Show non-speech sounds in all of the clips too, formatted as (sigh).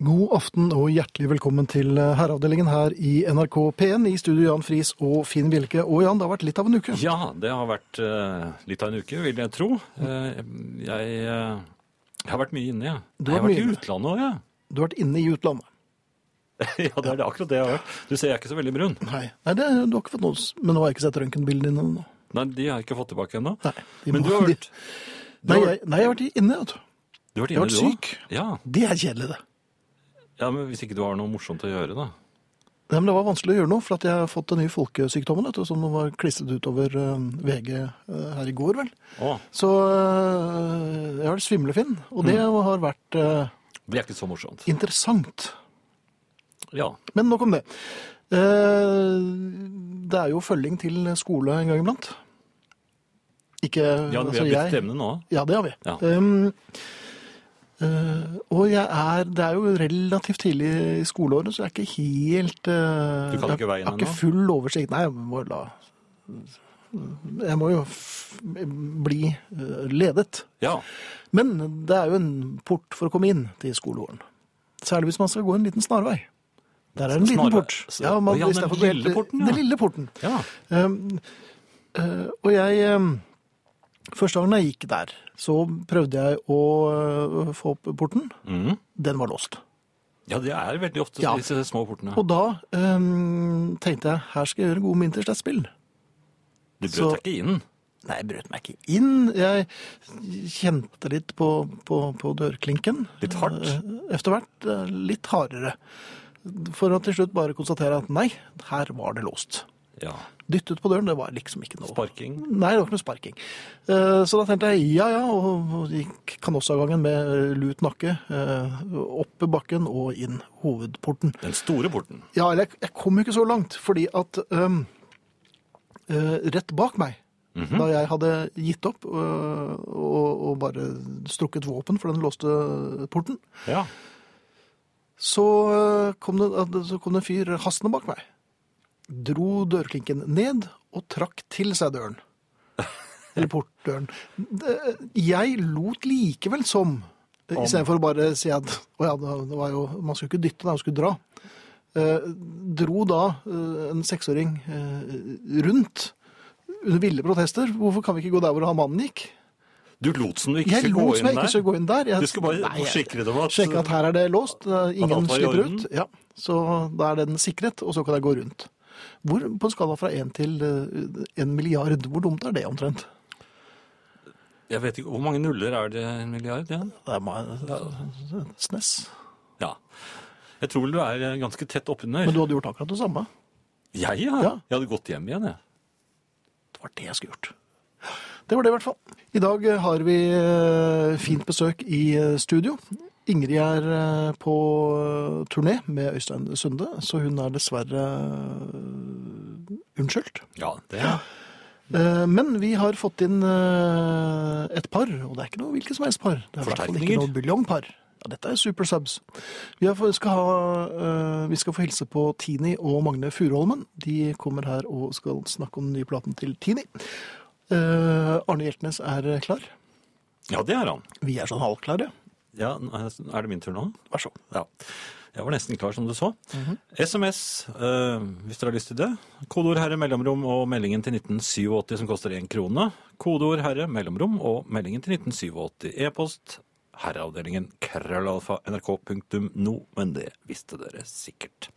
God aften og hjertelig velkommen til eh, herreavdelingen her i NRK P1 i studio Jan Friis og Finn Bjelke. Og Jan, det har vært litt av en uke. Ja, det har vært eh, litt av en uke, vil jeg tro. Eh, jeg, jeg har vært mye inne, jeg. Du jeg har vært i utlandet òg, jeg. Du har vært inne i utlandet. (laughs) ja, det er det, akkurat det jeg har vært. Du ser jeg er ikke så veldig brun. Nei, Nei det, du har ikke fått noe, men nå har jeg ikke sett røntgenbildene dine nå. Nei, de har jeg ikke fått tilbake ennå. De Men du har (laughs) vært, du Nei, jeg, nei, jeg har vært inne, vet du. du har vært Jeg har inne, vært syk. Ja. Det er kjedelig, det. Ja, men hvis ikke du har noe morsomt å gjøre, da. Nei, men det var vanskelig å gjøre noe, for at jeg har fått den nye folkesykdommen, vet du, som var klistret utover eh, VG eh, her i går, vel. Å, Så eh, jeg har vært svimlefinn, og det Mm. har vært det er ikke så morsomt. interessant. Ja. Men nok om det. Det er jo følging til skole en gang iblant. Ikke ja, vi altså, har byttet jeg- emne nå. Ja, det har vi. Ja. Um, og jeg er Det er jo relativt tidlig i skoleåret, så jeg er ikke helt eh, Du kan ikke veien jeg har ikke full oversikt. Nei, jeg må la Jeg må jo bli eh, ledet. Ja. Men det er jo en port for å komme inn til skolegården. Særlig hvis man skal gå en liten snarvei. Der er en liten port. Så- man, ja, den lille porten, ja. Den lille porten. ja. Um, uh, og jeg um, Første gangen jeg gikk der, så prøvde jeg å uh, få opp porten. Mm. Den var låst. ja, det er veldig ofte Ja. disse små portene. Og da um, tenkte jeg her skal jeg gjøre gode mynters spill. Du så- brøt deg ikke inn. Nei, jeg brøt meg ikke inn. Jeg kjente litt på, på, på dørklinken. Litt hardt? Eh, Etter hvert eh, litt hardere. For å til slutt bare konstatere at nei, her var det låst. Ja. Dyttet på døren, det var liksom ikke noe Sparking. Nei, det var ikke noe sparking. Eh, Så da tenkte jeg ja, ja, og gikk kanossagangen med eh, lut nakke eh, opp bakken og inn hovedporten. Den store porten. Ja, eller jeg, jeg kom jo ikke så langt, fordi at um, rett bak meg, Mhm. da jeg hadde gitt opp øh, og, og bare strukket våpen for den låste porten, Ja. så kom det, så kom det en fyr hastende bak meg. Dro dørklinken ned og trakk til seg døren. (laughs) Eller portdøren. Jeg lot likevel som, Om. istedenfor å bare si at å ja, det var jo, man skulle ikke dytte, man skulle dra. Eh, dro da eh, en seksåring eh, rundt under ville protester. Hvorfor kan vi ikke gå der hvor han mannen gikk? Du lot som du ikke skulle gå lot som inn jeg ikke der. skulle gå inn der. Jeg, Du skulle bare Nei, jeg- forsikre deg om at Sjekke at her er det låst, ingen slipper ut. Ja, så da er den sikret, og så kan jeg gå rundt. Hvor, på en skala fra én til eh, en milliard, hvor dumt er det omtrent? Jeg vet ikke, Hvor mange nuller er det en milliard igjen? Det er snes. Ja. Jeg tror vel du er ganske tett oppunder. Men du hadde gjort akkurat det samme. Jeg, ja. Ja. Jeg hadde gått hjem igjen, jeg. Det var det jeg skulle gjort. Det var det i hvert fall. I dag eh, har vi eh, fint besøk i eh, studio. Ingrid er eh, på eh, turné med Øystein Sunde, så hun er dessverre eh, unnskyldt. Ja, det er. Men vi har fått inn eh, et par, og det er ikke noe hvilket som helst par. Det er i hvert fall ikke noe buljongpar. Ja, dette er super subs. Vi, skal ha, eh, vi skal få hilse på Tini og Magne Furuholmen. De kommer her og skal snakke om den nye platen til Tini. Eh, Arne Hjeltnes er klar. ja, det er han. Vi er sånn halvklare. Ja, Er det min tur nå? Vær så god. Ja. Jeg var nesten klar, som du så. SMS, eh, hvis dere har lyst til det. Kodeord 'herre', mellomrom og meldingen til 1987 som koster én krone. Kodeord 'herre', mellomrom og meldingen til 1987. E-post herreavdelingen krøllalfa nrk.no, men det visste dere sikkert.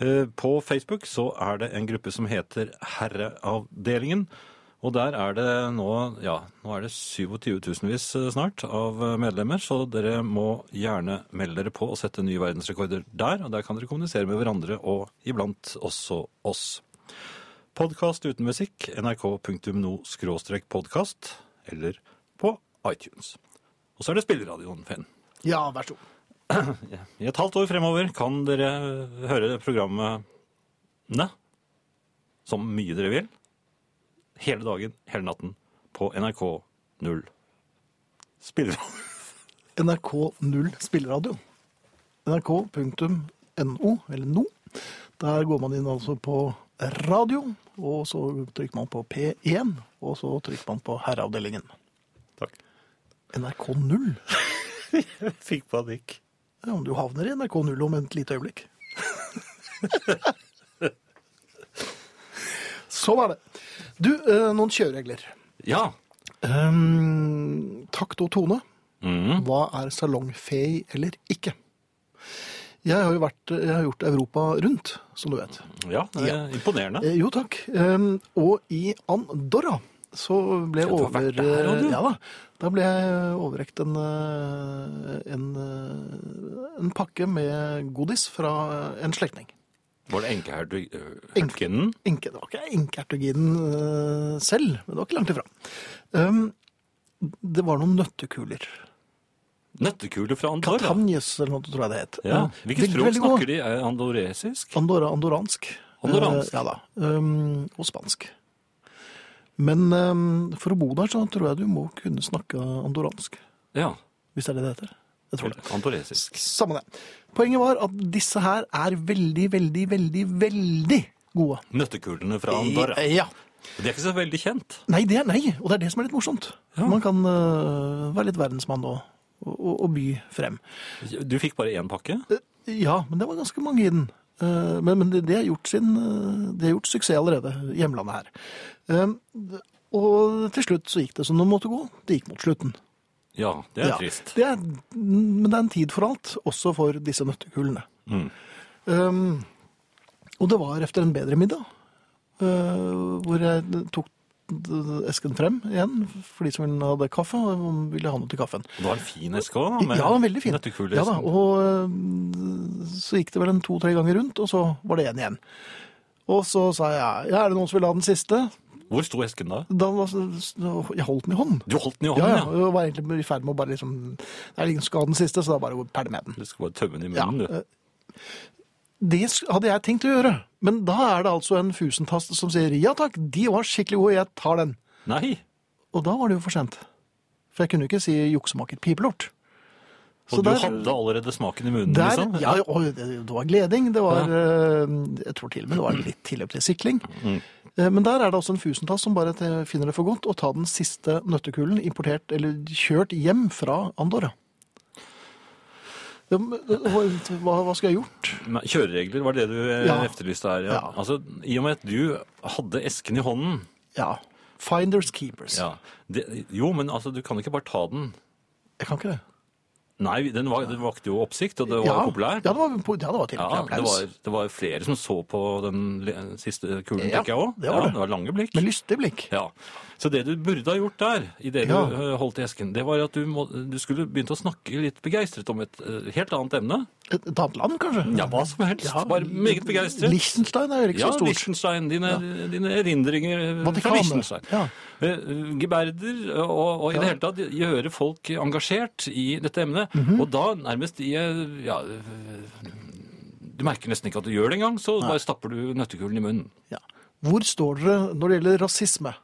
Eh, På Facebook så er det en gruppe som heter Herreavdelingen. Og der er det nå, ja, nå er det 27 000-vis snart av eh, medlemmer, så dere må gjerne melde dere på og sette nye verdensrekorder der. Og der kan dere kommunisere med hverandre og iblant også oss. Podkast uten musikk, nrk.no-podkast, eller på iTunes. Og så er det spilleradioen, Finn. Ja, vær så god. (clears throat) I et halvt år fremover kan dere høre programmet Ne, som mye dere vil. Hele dagen, hele natten, på NRK 0. (laughs) spilleradio. NRK0 spilleradio. NRK.no, eller no. Der går man inn altså på radio, og så trykker man på P1, og så trykker man på herreavdelingen. Takk. NRK null? (laughs) Fikk panikk. Ja, om du havner i NRK0 om et lite øyeblikk. (laughs) sånn er det. Du, eh, noen kjøreregler. Ja. Um, takt og tone. Mm. Hva er salongfei eller ikke? Jeg har jo vært, jeg har gjort Europa rundt, som du vet. Ja, det er imponerende. Eh, jo takk. Um, og i Andorra så ble jeg Ja, over... der. Ja da. Da ble jeg overrekt en, eh, en, eh, en pakke med godis fra en slektning. Var det enkehertuginnen? Enke, det var ikke enkehertuginnen eh, selv, men det var ikke langt ifra. Um, det var noen nøttekuler. Nøttekuler fra Andorra? Katanjes, eller noe, tror jeg det het. Ja. Eh, Hvilket språk snakker de? Er Andoresisk? Andorra, andoransk. Andoransk? Uh, ja da. Um, og spansk. Men um, for å bo der, så tror jeg du må kunne snakke andoransk. Ja. Hvis det er det det heter. Jeg tror det. Andoresisk. Samme det. Poenget var at disse her er veldig, veldig, veldig, veldig gode. Nøttekulene fra Andorra. Ja. De er ikke så veldig kjent. Nei, det er nei, og det er det som er litt morsomt. Ja. Man kan uh, være litt verdensmann og, og, og by frem. Du fikk bare én pakke? Ja, men det var ganske mange i den. Uh, Men, men det, det, har gjort sin, eh, det har gjort suksess allerede, hjemlandet her. Eh, Og til slutt så gikk det som det måtte gå. Det gikk mot slutten. Ja, det er Ja, trist. Det er, men det er en tid for alt, også for disse nøttekulene. Mm. Um, og det var efter en bedre middag, uh, hvor jeg tok esken frem igjen, for de som hadde kaffe, og ville ha noe til kaffen. Det var en fin eske òg, med Ja, veldig fin. nøttekuler. Ja da, og uh, så gikk det vel en to-tre ganger rundt, og så var det en igjen. Og så sa jeg, ja, er det noen som vil ha den siste? Hvor sto esken da? Da var, jeg holdt den i hånden. Du holdt den i hånden, ja, ja. Jeg var egentlig i ferd med å bare liksom, det er ingen skal ha den siste, så da bare perle med den. Du skal bare tømme den i Ja, munnen, du. eh, Det hadde jeg tenkt å gjøre, men da er det altså en fusentast som sier ja takk, de var skikkelig gode, jeg tar den. Nei. Og da var det jo for sent. For jeg kunne jo ikke si juksemaker pipelort. Og du hadde allerede smaken i munnen, der, liksom? ja, og det, det var gleding, det var, ja. jeg tror til og med det var litt tilløp til sikling. Mm. Eh, Men der er det også en fusentass som bare finner det for godt å ta den siste nøttekulen importert, eller kjørt hjem fra Andorra. Hva, hva skal jeg gjort? Kjøreregler var det du eh, Ja. efterlyste her. Ja. Ja. Altså, I og med at du hadde esken i hånden Ja, finders keepers. ja. det, Jo, men altså, du kan ikke bare ta den. Jeg kan ikke det. Nei, den, var, den vakte jo oppsikt, og det var ja. populær. Ja, det var, ja, det var Ja, det var, det var flere som så på den siste kulen, Ja, tenker jeg òg. det var det. det var lange blikk. Med lystige blikk. Ja. Så det du burde ha gjort der, i det Ja. du eh, holdt i esken, det var at du, må, du skulle begynt å snakke litt begeistret om et eh, helt annet emne. Et, et annet land, kanskje? Ja, hva som helst. Ja, Bare meget begeistret. Liechtenstein er jo ikke Ja, så stort. Liechtenstein, dine, dine erindringer eh, fra Lichtenstein. Liechtenstein. Ja. Geberder, og, og i Ja. det hele tatt gjøre folk engasjert i dette emnet. Mhm. Og da nærmest i ja, Du merker nesten ikke at du gjør det engang, så bare stapper du nøttekulen i munnen. Ja. Hvor står dere når det gjelder rasisme?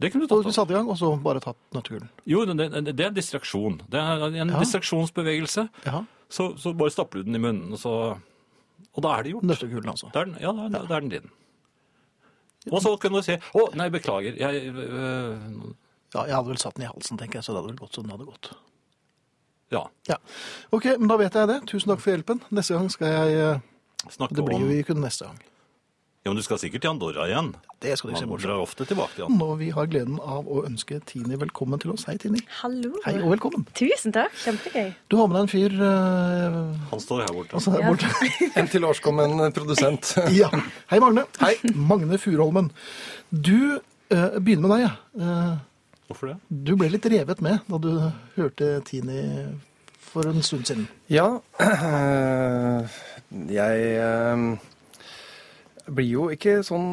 Det kunne du Og tatt du opp. satte i gang, og så bare tatt nøttekulen. Jo, det, det er distraksjon. Det er en Ja. distraksjonsbevegelse. Ja, Så, så bare stapper du den i munnen, og så Og da er det gjort. nøttekulen altså. Er den, ja, da, da er den din. Og så kunne du si Å, nei, beklager. Jeg øh, Ja, jeg hadde vel satt den i halsen, tenker jeg, så det hadde vel gått som den hadde gått. Ja. Ja. Ok, men da vet jeg det. Tusen takk for hjelpen. Neste gang skal jeg Snakke om Det blir jo i kun neste gang. Ja, men du skal sikkert til Andorra igjen. Det skal du ikke se bort fra. ofte tilbake til Andorra. Når vi har gleden av å ønske Tini velkommen til oss. Hei, Tini. Hallo. Hei og velkommen. Tusen takk. Kjempegøy. Du har med deg en fyr uh... Han står her borte. altså her Ja. borte. (laughs) En tilårskommen produsent. (laughs) Ja. Hei, Magne. Hei. Magne Furholmen. Du uh, begynner med deg, ja. Uh, Hvorfor det? du ble litt revet med da du hørte Tini for en stund siden. Ja, (clears throat) jeg eh, blir jo ikke sånn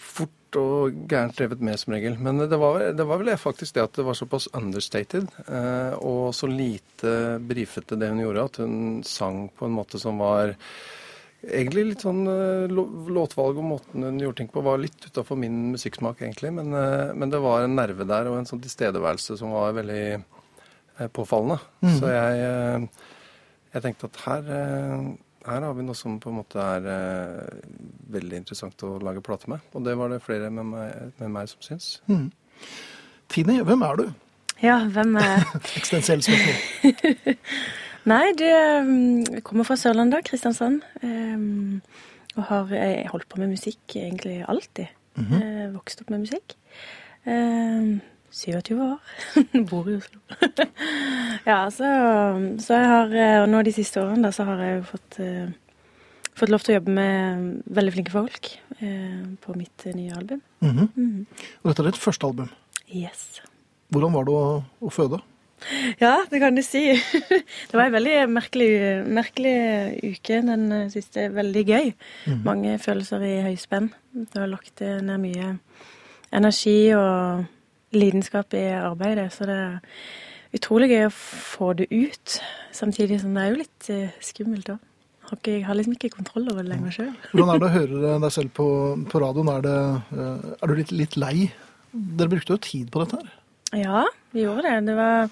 fort og gærent drevet med som regel. Men det var, det var vel faktisk det at det var såpass understated eh, og så lite brifete det hun gjorde, at hun sang på en måte som var Egentlig litt sånn eh, låtvalg og måten hun gjorde ting på var litt utafor min musikksmak, egentlig. Men, eh, men det var en nerve der og en sånn tilstedeværelse som var veldig påfallende. påfallende. Så jeg, eh, jeg tenkte at her, eh, her har vi noe som på en måte er eh, veldig interessant å lage plate med. Og det var det flere med meg, med meg som syns. Tine, hvem er du? Ja, hvem er (laughs) Eksistensiell spørsmål. (laughs) Nei, mm, jeg kommer fra Sørlandet, Kristiansand. Um, og har jeg holdt på med musikk egentlig alltid. Eh, vokst opp med musikk. Um, 27 år. (laughs) Bor i Oslo. (laughs) ja, så, så jeg har eh, Og nå de siste årene da, så har jeg jo fått, eh, fått lov til å jobbe med veldig flinke folk eh, på mitt eh, nye album. Mhm. Mhm. Og dette er ditt første album. Yes. Hvordan var det å, å føde? Ja, det kan du si. (laughs) Det var en veldig merkelig, merkelig uke den siste. Veldig gøy. Mange følelser i høyspenn. Det har lagt ned mye energi og lidenskap i arbeidet, så det er utrolig gøy å få det ut. Samtidig som det er jo litt eh, skummelt òg. Jeg har liksom ikke kontroll over det lenger sjøl. Hvordan er det å høre deg selv på, på radioen? Er, det, eh, er du litt, litt lei? Dere brukte jo tid på dette her. Ja, vi gjorde det. Det var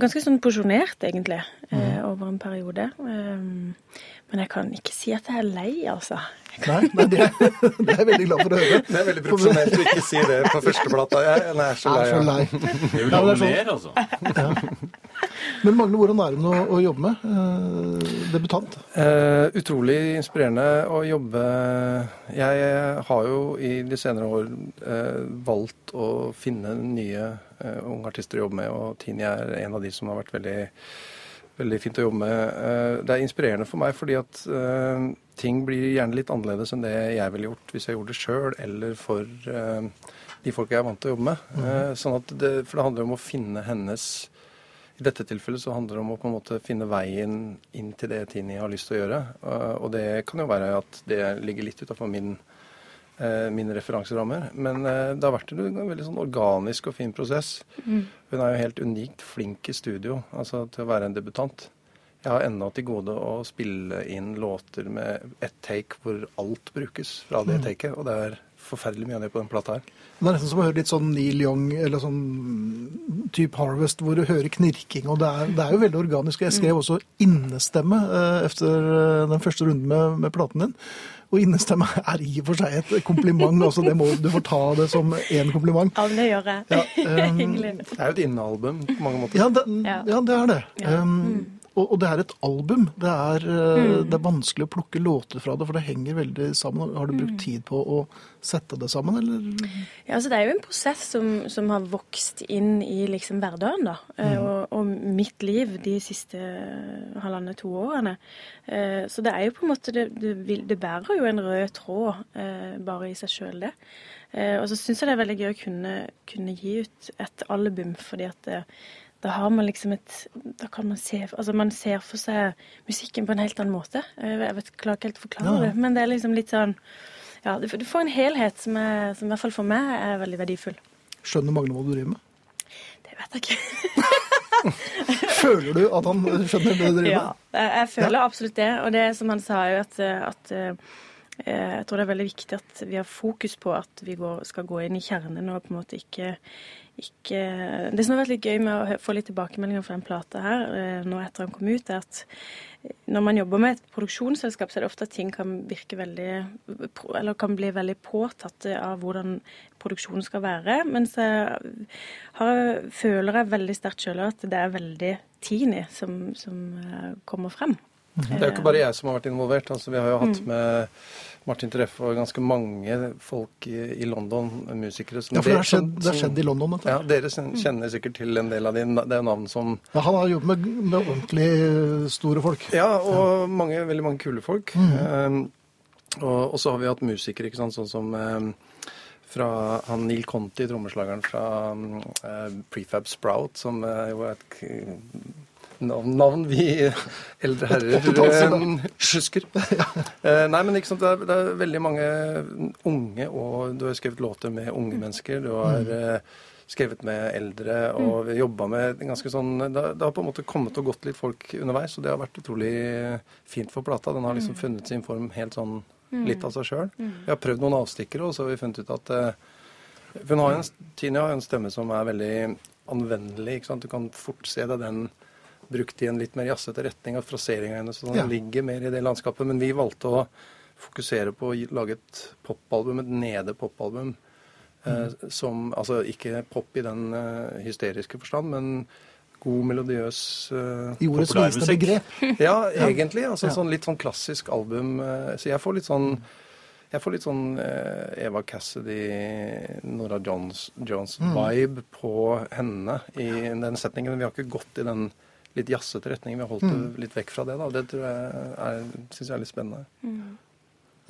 ganske sånn porsjonert, egentlig, mm. over en periode. Um, men jeg kan ikke si at jeg er lei, altså. Nei, nei det, er, (laughs) det er jeg veldig glad for å høre. Det er veldig profesjonelt å ikke si det på førsteplata. Jeg jeg er så Jeg lei. er så lei. Ja, det er sånn- mer, altså. Men Magne, hvordan er det å, å jobbe med eh, debutant? Eh, utrolig inspirerende å jobbe Jeg har jo i de senere år eh, valgt å finne nye eh, unge artister å jobbe med, og Tini er en av de som har vært veldig, veldig fint å jobbe med. Eh, det er inspirerende for meg fordi at eh, ting blir gjerne litt annerledes enn det jeg ville gjort hvis jeg gjorde det sjøl, eller for eh, de folka jeg er vant til å jobbe med. Eh, sånn at det, for det handler om å finne hennes i dette tilfellet så handler det om å på en måte finne veien inn til det Tini har lyst til å gjøre. Og det kan jo være at det ligger litt utafor min, mine referanserammer. Men uh, det har vært en veldig sånn organisk og fin prosess. Hun er jo helt unikt flink i studio altså til å være en debutant. Jeg har ennå til gode å spille inn låter med ett take hvor alt brukes fra det taket. Og det er forferdelig mye av det på den plata her. Det er nesten som å høre litt sånn Neil Young eller sånn type Harvest, hvor du hører knirking. og Det er, det er jo veldig organisk. Jeg skrev også innestemme eh, etter eh, den første runden med, med platen din. Og innestemme er i og for seg et kompliment. altså det må, Du får ta det som én kompliment. Ja, det gjør jeg. Ja, (laughs) um, Det er jo et innealbum på mange måter. Ja, det, Ja. ja, det er det. Ja. Mm. Um, og, det er et album. Det er, mm. det er vanskelig å plukke låter fra det, for det henger veldig sammen. Har du Mm. brukt tid på å sette det sammen, eller? Ja, altså Det er jo en prosess som, som har vokst inn i liksom hverdagen, da. Mm. Og, og mitt liv de siste halvannet to årene. Eh, Så det er jo på en måte Det, det, bærer jo en rød tråd eh, bare i seg sjøl, det. Eh, Og så syns jeg det er veldig gøy å kunne, kunne gi ut et album, fordi at da har man liksom et Da kan man se Altså man ser for seg musikken på en helt annen måte. Jeg vet, klarer ikke helt å forklare Ja. det, men det er liksom litt sånn ja, du, du får en helhet som, er, som i hvert fall for meg er veldig verdifull. Skjønner Magne hva du driver med? Det vet jeg ikke. (laughs) (laughs) Føler du at han skjønner det du driver med? Ja, jeg føler absolutt det. Og det som han sa, jo at, at eh, jeg tror det er veldig viktig at vi har fokus på at vi går, skal gå inn i kjernen og på en måte ikke, ikke Det som har vært litt gøy med å få litt tilbakemeldinger fra den plate her eh, nå etter han kom ut, er at når man jobber med et produksjonsselskap, så er det ofte at ting kan virke veldig Eller kan bli veldig påtatt av hvordan produksjonen skal være. Mens jeg har, føler jeg veldig sterkt sjøl at det er veldig Tini som, som eh, kommer frem. Det er jo ikke bare jeg som har vært involvert. altså Vi har jo hatt med Martin Treffe og ganske mange folk i, i London, musikere. som Ja, for det har skjedd, det har skjedd i London, dette. Ja, Dere kjenner sikkert til en del av de, det er navn som Ja, han har jobbet med, med ordentlig eh, store folk. Ja, og mange, veldig mange kule folk. Um, og, og så har vi hatt musikere, ikke sant, sånn som um, fra han Neil Conti, trommeslageren fra eh, Prefab Sprout, som uh, jo er et navn, navn vi eldre herrer eh, husker. (laughs) Eh, nei, men ikke sant, det er, det er veldig mange unge, og du har skrevet låter med unge mennesker. Du har eh, skrevet med eldre, og vi jobba med ganske sånn det, det har på en måte kommet og gått litt folk underveis, og det har vært utrolig fint for plata. Den har liksom funnet sin form helt sånn litt av seg sjøl. Vi har prøvd noen avstikkere, og så har vi funnet ut at hun har en, Tini har en stemme som er veldig anvendelig. ikke sant? Du kan fort se deg den brukt i en litt mer jazzete retning At fraseringa hennes. Sånn, Ja. Ligger mer i det landskapet. Men vi valgte å fokusere på å lage et popalbum, et nede-popalbum. Eh, som Altså ikke pop i den eh, hysteriske forstand, men god, melodiøs eh, I ordets Populærmusikk. begrep. (laughs) Ja, egentlig. Altså Ja. sånn litt sånn klassisk album. eh, Så jeg får litt sånn jeg får litt sånn eh, Eva Cassidy, Nora Jones, Jones-vibe på henne i den setningen. Vi har ikke gått i den litt jazzete retningen. Vi har holdt det litt vekk fra det. da. Det tror jeg syns jeg er litt spennende.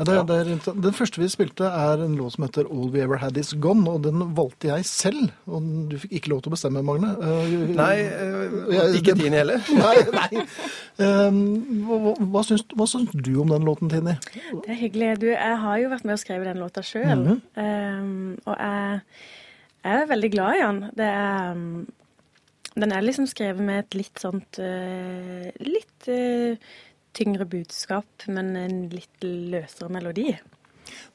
Ja, det, er- det er, den første vi spilte, er en låt som heter All We Ever Had Is Gone, og den valgte jeg selv. Og du fikk ikke lov til å bestemme, Magne. Uh, Nei, uh, jeg, ikke Tini heller. (laughs) Nei, nei. Um, hva, hva, hva, syns, hva syns du om den låten, Tini? Det er hyggelig. Du, jeg har jo vært med og skrevet den låta sjøl. og jeg, jeg er veldig glad i den. Det er, um, den er liksom skrevet med et litt sånt eh, Litt eh, tyngre budskap, men en litt løsere melodi.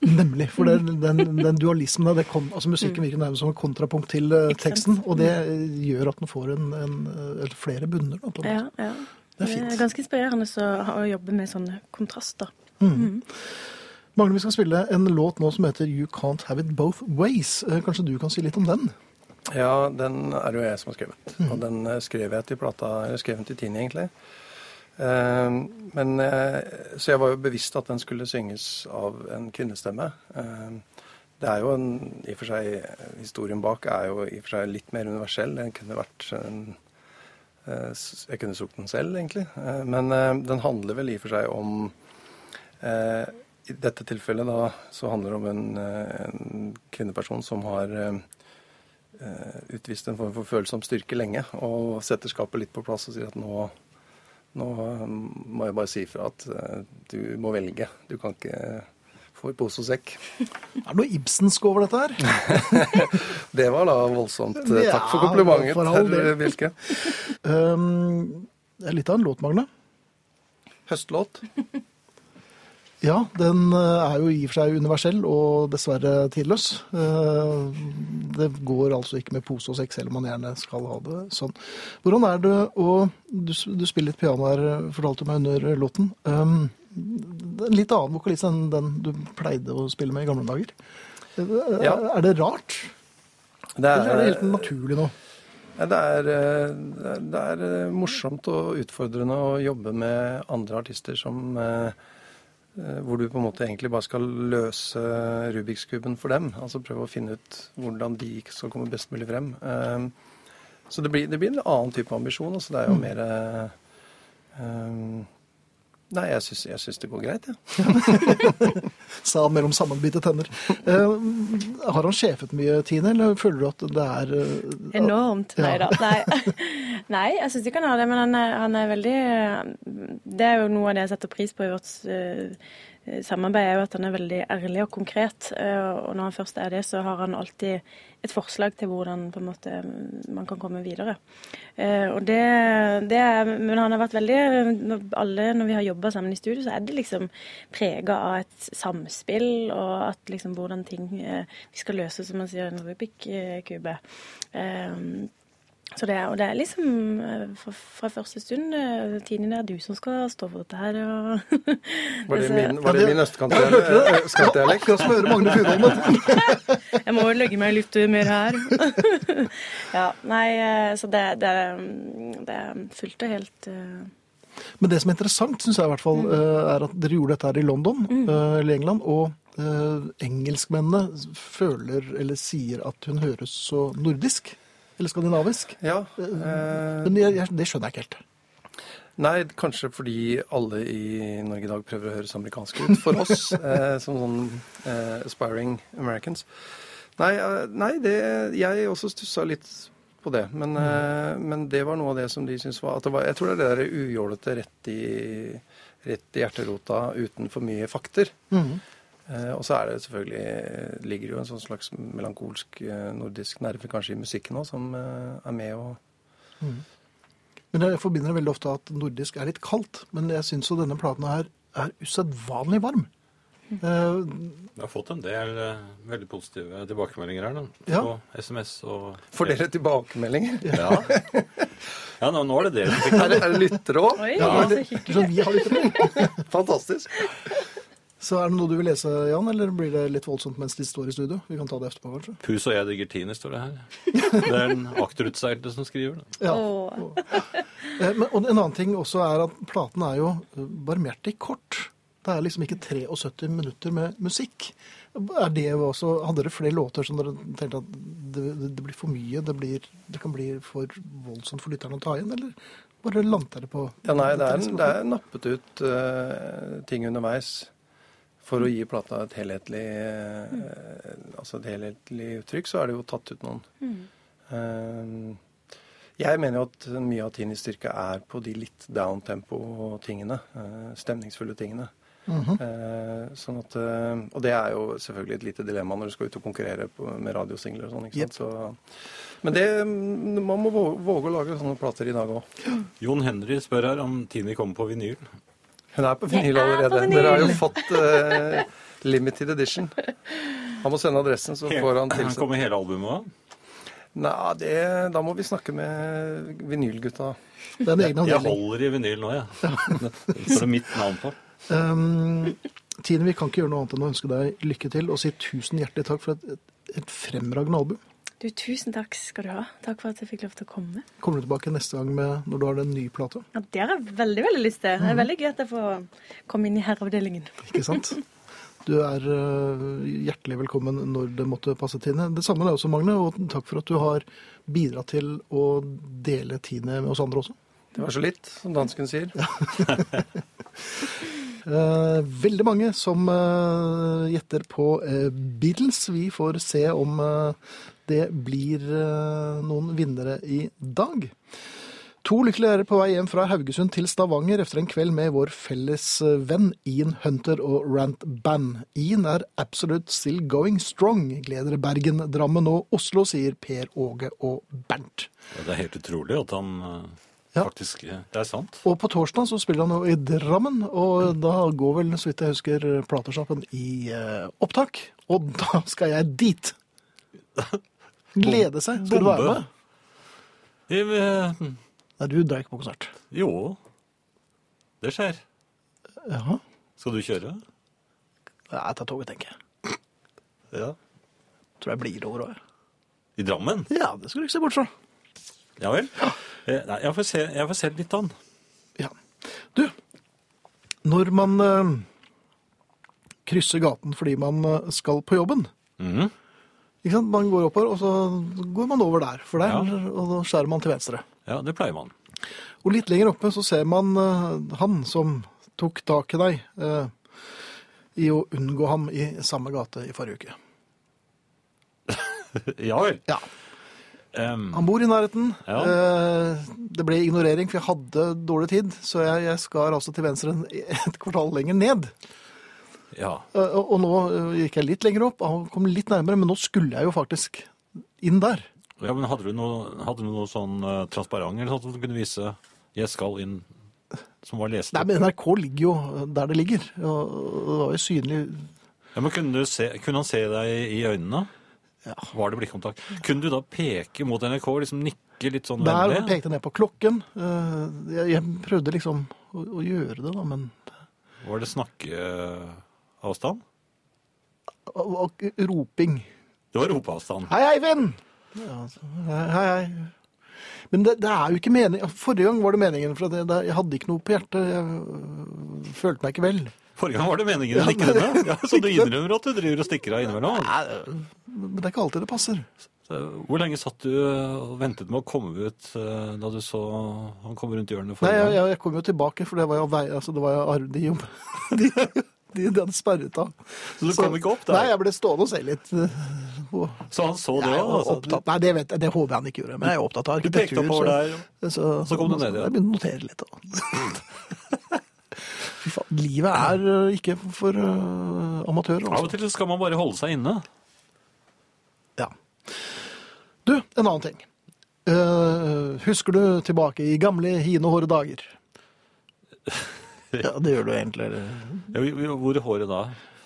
Nemlig. For det, den, den dualismen der, det kom, altså musikken virker nærmest som en kontrapunkt til eh, teksten, og det gjør at den får en, en, flere bunner. Da, på en måte. Ja, ja. Det er fint. ganske inspirerende å jobbe med sånne kontraster. Magne, vi skal spille en låt nå som heter You Can't Have It Both Ways. Kanskje du kan si litt om den? Ja, den er det jo jeg som har skrevet. Og den eh, skrev jeg til plata, eller skrev den til Tini, egentlig. Eh, men, eh, så jeg var jo bevisst at den skulle synges av en kvinnestemme. Det er jo en, i og for seg, Historien bak er jo i og for seg litt mer universell. Den kunne vært en, Jeg kunne sunget den selv, egentlig. Men den handler vel i og for seg om I dette tilfellet da, så handler det om en, en kvinneperson som har utvist en form for følsom styrke lenge, og setter skapet litt på plass og sier at nå, nå eh, må jeg bare si ifra at eh, du må velge. Du kan ikke få i pose og sekk. Er det noe Ibsensk over dette her? (laughs) Det var da voldsomt. Eh, Ja, Takk for komplimentet, herr Wilke. (laughs) Um, det er litt av en låt, Magne. Høstlåt. Ja, den eh, er jo i og for seg universell og dessverre tidløs. Eh, Det går altså ikke med pose og sekk, selv om man gjerne skal ha det sånn. Hvordan er det å Du, du spiller litt piano her, eh, fortalte du meg under låten. Er En litt annen vokalist enn den du pleide å spille med i gamle dager. Eh, Ja. Er det rart? Det Eller er det helt naturlig nå? Det er, eh, det er- det er eh, morsomt og utfordrende å jobbe med andre artister som eh, eh, Hvor du på en måte egentlig bare skal løse Rubiks kuben for dem. Altså prøve å finne ut hvordan de skal komme best mulig frem. Eh, Så det blir, det blir en annen type ambisjon. Altså det er jo mer eh, eh, Nei, jeg syns, jeg syns det går greit, jeg. (laughs) Sa han mellom sammenbitte tenner. Uh, har han sjefet mye, Tine, eller føler du at det er uh, Enormt. Nei Ja. da. Nei, Nei jeg syns ikke han har det, men han er, han er veldig Det er jo noe av det jeg setter pris på i vårt eh, samarbeid, er jo at han er veldig ærlig og konkret. eh, og når han først er det, så har han alltid et forslag til hvordan måte man kan komme videre. Eh, og det, det er, Men han har vært veldig Alle når vi har jobba sammen i studio, så er det liksom prega av et samspill, og at liksom hvordan ting eh, vi skal løse, som man sier, en Rubik-kube. Eh, så det, er- og det er liksom eh, fra, fra første stund eh, Tine, det er du som skal stå for dette her. Og (laughs) Var det min, var Ja, det min østkantdialekt? Akkurat som å høre Magne Furholm. (laughs) Jeg må legge meg i mer her. (laughs) ja, nei, eh, så det, det, er- det er fullt og helt eh, Men det som er interessant, syns jeg i hvert fall, eh, er at dere gjorde dette her i London, eh, eller England, og eh, engelskmennene føler eller sier at hun høres så nordisk. Eller skandinavisk. Ja. Eh, Men jeg, det skjønner jeg ikke helt. Nei, kanskje fordi alle i Norge i dag prøver å høres amerikanske ut for oss, (laughs) eh, som sånn eh, aspiring Americans. Nei, eh, nei det, jeg også stussa litt på det. Men, eh, men det var noe av det som de syntes var, var Jeg tror det er det der ujålete rett i, rett i hjerterota uten for mye fakter. Mm Eh, og så er det selvfølgelig ligger jo en sånn slags melankolsk eh, nordisk nerve kanskje i musikken òg, som eh, er med å Men jeg forbinder veldig ofte at nordisk er litt kaldt. Men jeg syns jo denne platen her er usedvanlig varm. Eh, Vi har fått en del eh, veldig positive tilbakemeldinger her, da. Ja. På SMS og Får dere tilbakemeldinger? Ja. ja, nå, nå er det dere som fikk Er det, er det lyttere òg? Ja, det- så vi har lyttere. Fantastisk. Så er det noe du vil lese, Jan, eller blir det litt voldsomt mens de står i studio? Vi kan ta det etterpå, kanskje. Pus og jeg digger Tini, står det her. Det er den akterutseilte som skriver det. Ja. Eh, Men, og en annen ting også er at platen er jo barmhjertig kort. Det er liksom ikke 73 minutter med musikk. Er det jo også, hadde dere flere låter som dere tenkte at det, det, det blir for mye, det, blir, det kan bli for voldsomt for lytterne å ta igjen, eller bare landet dere på Ja, nei, det er, liksom- det er nappet ut uh, ting underveis for å gi plata et helhetlig, eh, altså et helhetlig uttrykk, så er det jo tatt ut noen. Mm. jeg mener jo at mye av Tinis styrke er på de litt downtempo-tingene. eh, stemningsfulle tingene. Eh, sånn at, og det er jo selvfølgelig et lite dilemma når du skal ut og konkurrere med radiosingler og sånn. ikke sant? Så, men det, mm, man må våge, våge å lage sånne plater i dag òg. Jon Henry spør her om Tini kommer på vinyl. Hun er på vinyl er på allerede. vinyl. Dere har jo fått uh, limited edition. Han må sende adressen, så får han tilsendt. Kommer hele albumet da? Nei, det, da må vi snakke med vinylgutta. Det er en egen Jeg holder i vinyl nå, jeg. Det er det mitt navn på. Um, Tine, vi kan ikke gjøre noe annet enn å ønske deg lykke til og si tusen hjertelig takk for et, et fremragende album. Du, tusen takk skal du ha. Takk for at jeg fikk lov til å komme. Kommer du tilbake neste gang med når du har den nye plata? Ja, Det har jeg veldig veldig lyst til. Det er veldig gøy at jeg får komme inn i herreavdelingen. Ikke sant? Du er øh, hjertelig velkommen når det måtte passe, Tine. Det samme er også, Magne, og takk for at du har bidratt til å dele Tine med oss andre også. Det var så litt, som dansken sier. (laughs) Eh, veldig mange som eh, gjetter på eh, Beatles. Vi får se om eh, det blir eh, noen vinnere i dag. To lykkelige er på vei hjem fra Haugesund til Stavanger etter en kveld med vår felles eh, venn Ian Hunter og Rant Band. Ian er absolute still going strong, gleder Bergen, Drammen og Oslo, sier Per Åge og Bernt. Det er helt utrolig at han eh, Ja. faktisk Det er sant. Og på torsdag så spiller han jo i Drammen, og da går vel, så vidt jeg husker, platesjappen i eh, opptak. Og da skal jeg dit! (laughs) Glede seg. Skal du være med? Jeg, eh, Nei, du drar ikke på konsert. Jo, det skjer. Ja. Skal du kjøre? Jeg tar toget, tenker jeg. Ja. Tror jeg blir over òg. I Drammen? Ja, det skal du ikke se bort fra. Ja vel? Ja. Nei, jeg får se, jeg får se litt an. Ja. Du, når man eh, krysser gaten fordi man eh, skal på jobben Mhm. Man går oppover, og så går man over der, for der, Ja. og da skjærer man til venstre. Ja, det pleier man. Og litt lenger oppe så ser man uh, han som tok tak i deg uh, i å unngå ham i samme gate i forrige uke. (laughs) Ja vel. Ja. Um, Han bor i nærheten. Ja. Uh, det ble ignorering, for jeg hadde dårlig tid, så jeg, jeg skar altså til venstre et kvartal lenger ned. Ja. Eh, og, nå eh, gikk jeg litt lenger opp, han kom litt nærmere, men nå skulle jeg jo faktisk inn der. ja, men hadde du noe, hadde du noe sånn eh, transparent eller sånt som du kunne vise 'jeg skal inn', som var lest Nei, men NRK ligger jo der det ligger, og det var jo synlig Ja, men kunne, du se, kunne han se deg i øynene? Ja. Var det blikkontakt? Kunne du da peke mot NRK liksom nikke litt sånn Der vennlig? pekte jeg ned på klokken. Jeg, jeg prøvde liksom å, å gjøre det, da, men Var det snakkeavstand? og, og roping. Det var ropeavstand. Hei, Eivind! Ja, altså, hei, hei. Men det, det er jo ikke meningen. Forrige gang var det meningen, for det, jeg, jeg hadde ikke noe på hjertet. Jeg følte meg ikke vel. Forrige gang var det meningen men ikke det. Ja, så du innrømmer at du driver og stikker av innimellom? Men det er ikke alltid det passer. Så Hvor lenge satt du og ventet med å komme ut eh, da du så han kom rundt hjørnet Nei, jeg, jeg, kom jo tilbake, for det var jo vei, altså, det var jo arv de jobb. (laughs) De, de, de hadde sperret av. Så du kom ikke opp der? Nei, jeg ble stående og se litt. og- (laughs) Så han så det òg? opptatt, nei, det, vet jeg, det håper jeg han ikke gjorde, men jeg er opptatt av Du pekte arkitektur. oppover så- der. Så, Så kom du ned igjen. Jeg begynte å notere litt. Da. (laughs) Fy faen, livet er øh, ikke for uh, amatører. Av og Altså. til skal man bare holde seg inne. Ja. Du, en annen ting. Uh, husker du tilbake i gamle hine hårde dager? (laughs) Ja, det gjør du egentlig. Ja, Hvor er håret da?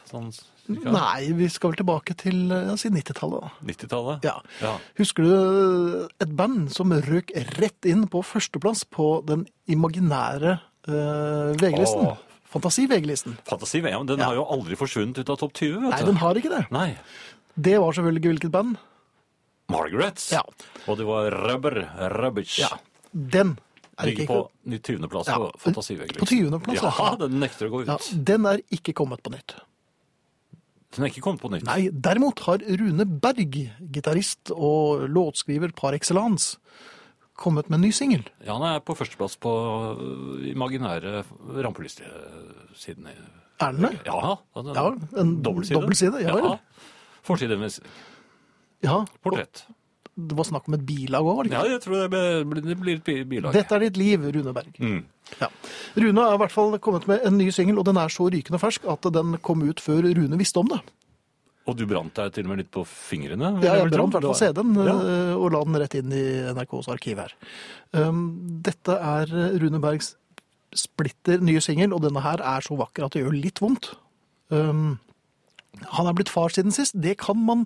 Sånn Nei, vi skal vel tilbake til ja, si 90-tallet. 90-tallet? Ja. Ja. Husker du et band som røk rett inn på førsteplass på den imaginære uh, VG-listen? Fantasi-VG-listen. Fantasi, ja, men den har jo aldri forsvunnet ut av topp 20, vet Nei, du. den har ikke det. Nei. Det var selvfølgelig hvilket band? Margarets. Ja. Og det var Rubber Rubbish. Ja. Den Ligger ikke på 20. plass Ja. på Fantasi-VG. På 20. plass, ja. Ja, den nekter å gå ut. Den er ikke kommet på nytt. Den er ikke kommet på nytt. Nei, derimot har Rune Berg, gitarist og låtskriver par excellence, kommet med en ny singel. Ja, han er på førsteplass på øh, imaginære rampelyssiden. Er den det? Ja, den- Ja, en dobbeltside. dobbeltside, ja ja. Forside med Ja. portrett. Det var snakk om et bilag òg, Ja, jeg tror det blir, det blir et bilag. Dette er ditt liv, Rune Berg. Mm. Ja. Rune har i hvert fall kommet med en ny singel, og den er så rykende fersk at den kom ut før Rune visste om det. Og du brant deg til og med litt på fingrene? Ja, jeg brant i hvert fall CD-en Ja. eh, og la den rett inn i NRKs arkiv her. Um, Dette er Rune Bergs splitter nye singel, og denne her er så vakker at det gjør litt vondt. Um, Han er blitt far siden sist. Det kan man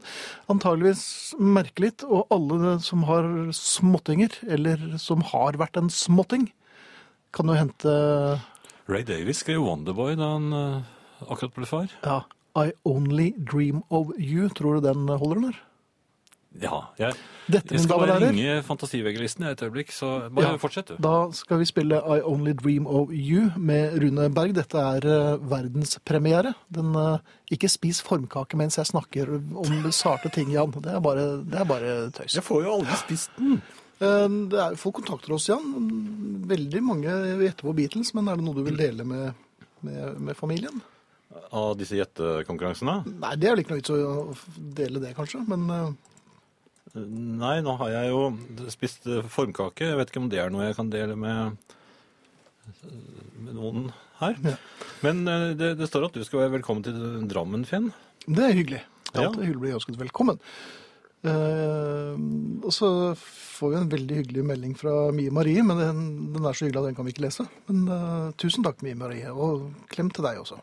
antageligvis merke litt. Og alle som har småttinger, eller som har vært en småtting, kan jo hente Ray Davies skrev Wonderboy da han øh, akkurat ble far. ja, I Only Dream of You. Tror du den holder, eller? Ja, jeg, Dette, jeg skal bare ringe Fantasivegelisten et øyeblikk, så bare Ja. fortsett du. Da skal vi spille I Only Dream of You med Rune Berg. Dette er uh, verdenspremiere. Den, uh, ikke spis formkake mens jeg snakker om sarte ting, Jan. Det er bare, det er bare tøys. får jo aldri spist den. Eh, det er, folk kontakter oss, Jan. Veldig mange gjetter på Beatles, men er det noe du vil dele med, med, med familien? Av disse gjettekonkurransene? Nei, det er vel ikke noe vits å dele det, kanskje. Men eh, Nei, nå har jeg jo spist formkake. Jeg vet ikke om det er noe jeg kan dele med, med noen her. Ja. Men eh, det, det står at du skal være velkommen til Drammen, Finn. det er hyggelig. Ja. Det er hyggelig å bli ønsket velkommen. Eh, og så får vi en veldig hyggelig melding fra Mie Marie, men den, den er så hyggelig at den kan vi ikke lese. Men eh, tusen takk, Mie Marie, og klem til deg også.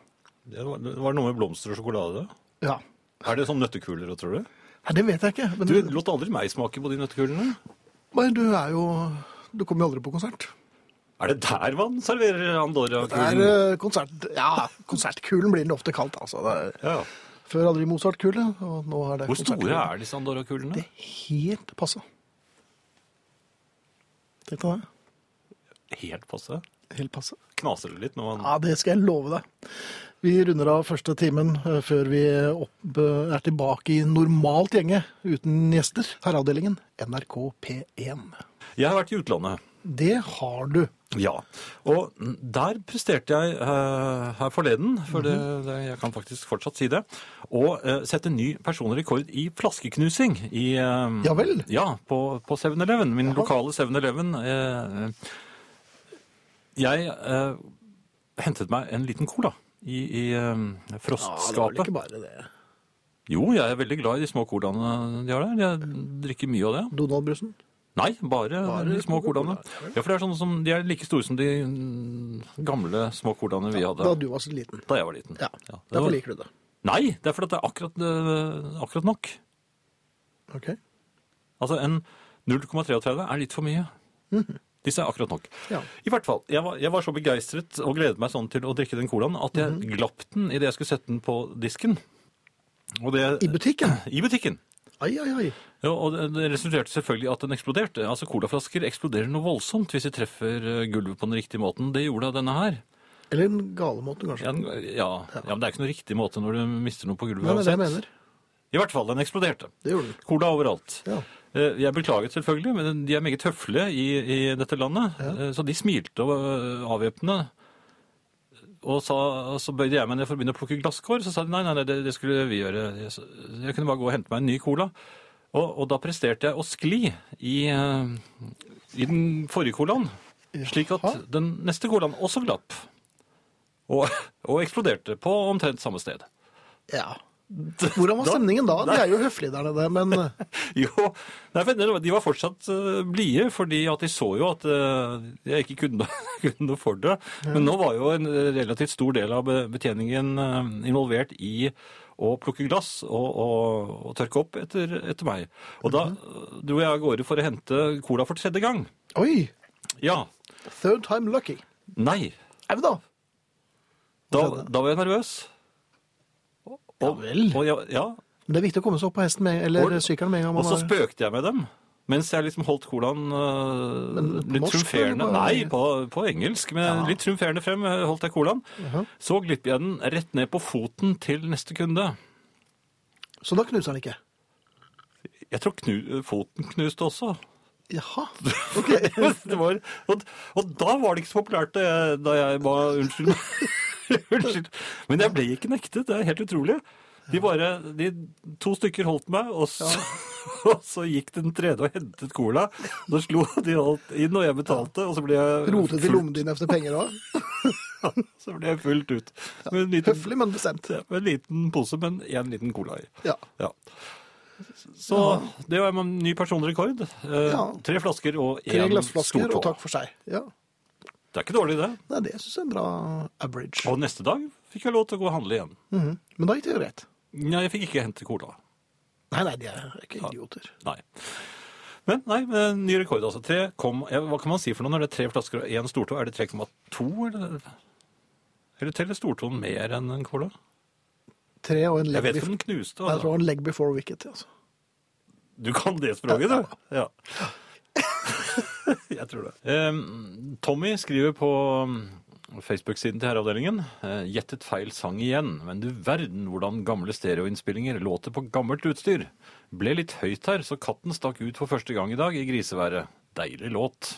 Det var, det var noe med blomster og sjokolade. Ja. Er det sånn nøttekuler, tror du? Nei, det vet jeg ikke. Men Du lot aldri meg smake på de nøttekulene. Nei, du er jo Du kommer jo aldri på konsert. Er det der man serverer er Andorra-kulen? eh, konsert... Ja, konsertkulen blir den ofte kalt, altså. Er, Ja. før hadde de Mozart-kule, og nå er det Hvor store er disse Andorra-kulene? Det er helt passe. Tenk deg det. Helt passe. Helt passe. Knaser det litt når man Ja, det skal jeg love deg. Vi runder av første timen eh, før vi opp, eh, er tilbake i normalt gjenge uten gjester. Herreavdelingen NRK P1. Jeg har vært i utlandet. Det har du. Ja, og der presterte jeg uh, her forleden, for det, det, jeg kan faktisk fortsatt si det, å uh, sette ny personrekord i flaskeknusing i uh, Ja vel? Ja, på, på 7-Eleven, min lokale 7-Eleven. Eh, jeg eh, hentet meg en liten cola i, i eh, frostskapet. bare det. Jo, jeg er veldig glad i de små colaene de har der. Jeg drikker mye av det. Donald-brusen? Nei, bare, Bare de små colaene. ja for det er sånne som, De er like store som de mm, gamle små colaene vi hadde Da du var så liten. da jeg var liten. Ja, ja Derfor var- liker du det. Nei, det er fordi det er akkurat, eh, akkurat nok. Ok. Altså, En 0,33 er litt for mye. Disse er akkurat nok. Ja. I hvert fall, jeg var, jeg var så begeistret og gledet meg sånn til å drikke den colaen at jeg Mhm. glapp den idet jeg skulle sette den på disken. Og det, I butikken? (clears throat) I butikken. Ai, ai, ai. Ja, og det- resulterte selvfølgelig at den eksploderte. Altså, Colaflasker eksploderer noe voldsomt hvis de treffer eh, gulvet på den riktige måten. Det gjorde denne her. Eller en galemåte, kanskje. Ja, den- ja, ja, men det er ikke noe riktig måte når du mister noe på gulvet. Nei, men det jeg mener. I hvert fall, den eksploderte. Det gjorde den. Cola overalt. Ja. Eh, Jeg beklaget selvfølgelig, men de er meget høflige i, i dette landet. Ja. Så de smilte og eh, avvæpnende. Og sa, så bøyde jeg meg ned for å begynne å plukke glasskår. Så sa de nei, nei, nei, det, det skulle vi gjøre. Jeg, jeg kunne bare gå og hente meg en ny cola. Og, og da presterte jeg å skli i, eh, i den forrige colaen. Slik at den neste colaen også glapp. Og, (laughs) og eksploderte på omtrent samme sted. Ja. (laughs) Hvordan var stemningen da? De er jo høflige der nede, men eh, (laughs) Jo, nei, de var fortsatt uh, blide, fordi at de så jo at eh, jeg ikke kunne, (laughs) kunne noe for det. Men nå var jo en relativt stor del av betjeningen eh, involvert i å plukke glass og, og, og tørke opp etter, etter meg. Og da eh, dro jeg av gårde for å hente cola for tredje gang. oi! Ja. Third time lucky. Nei. Au da! Da, da var jeg nervøs. Ja vel. Og, ja, ja. Men det er viktig å komme seg opp på hesten med, eller sykkelen med en gang og så har spøkte jeg med dem. Mens jeg liksom holdt colaen øh, Men på litt norsk, triumferende eller bare- Nei, på, på engelsk, men litt triumferende frem øh, holdt jeg colaen. Så glipper jeg den rett ned på foten til neste kunde. Så da knuser han ikke? Jeg tror knu, foten knuste også. Jaha. Ok. (laughs) det var, og, og da var det ikke så populært da jeg ba unnskyld. (laughs) unnskyld. Men jeg ble ikke nektet, det er helt utrolig. De bare, de to stykker holdt meg, og så, (laughs) og så gikk den tredje og hentet cola. Da slo de alt inn, og jeg betalte, og så ble jeg Rotet i lommen din efter penger òg? (laughs) så ble jeg fullt ut. Med en liten, Høflig, men bestemt. med en liten pose, men en liten cola i. Ja. Ja. Så det var en ny personrekord. Eh, Ja. Tre flasker og Tre glassflasker, og takk for seg. Ja. Det er ikke dårlig, det. Nei, det syns jeg er en bra average. Og neste dag fikk jeg lov til å gå og handle igjen. Mhm. Men da gikk det greit. Nei, jeg fikk ikke hente cola. Nei, nei, de er ikke idioter. Nei. Men nei, men ny rekord altså. Tre kom, ja, hva kan man si for noe når det er tre flasker og én stortå? Er det 3,2 eller? Eller teller stortåen mer enn en cola? Tre og en leg, Jeg vet ikke om den knuste. jeg tror Altså. en leg before wicket. Altså. Du kan det språket, du? Ja. (laughs) Jeg tror det. Eh, Tommy skriver på mm, Facebook-siden til Herreavdelingen. eh, Gjettet feil sang igjen, men du verden hvordan gamle stereoinnspillinger låter på gammelt utstyr. Ble litt høyt her, så katten stakk ut for første gang i dag i griseværet. Deilig låt.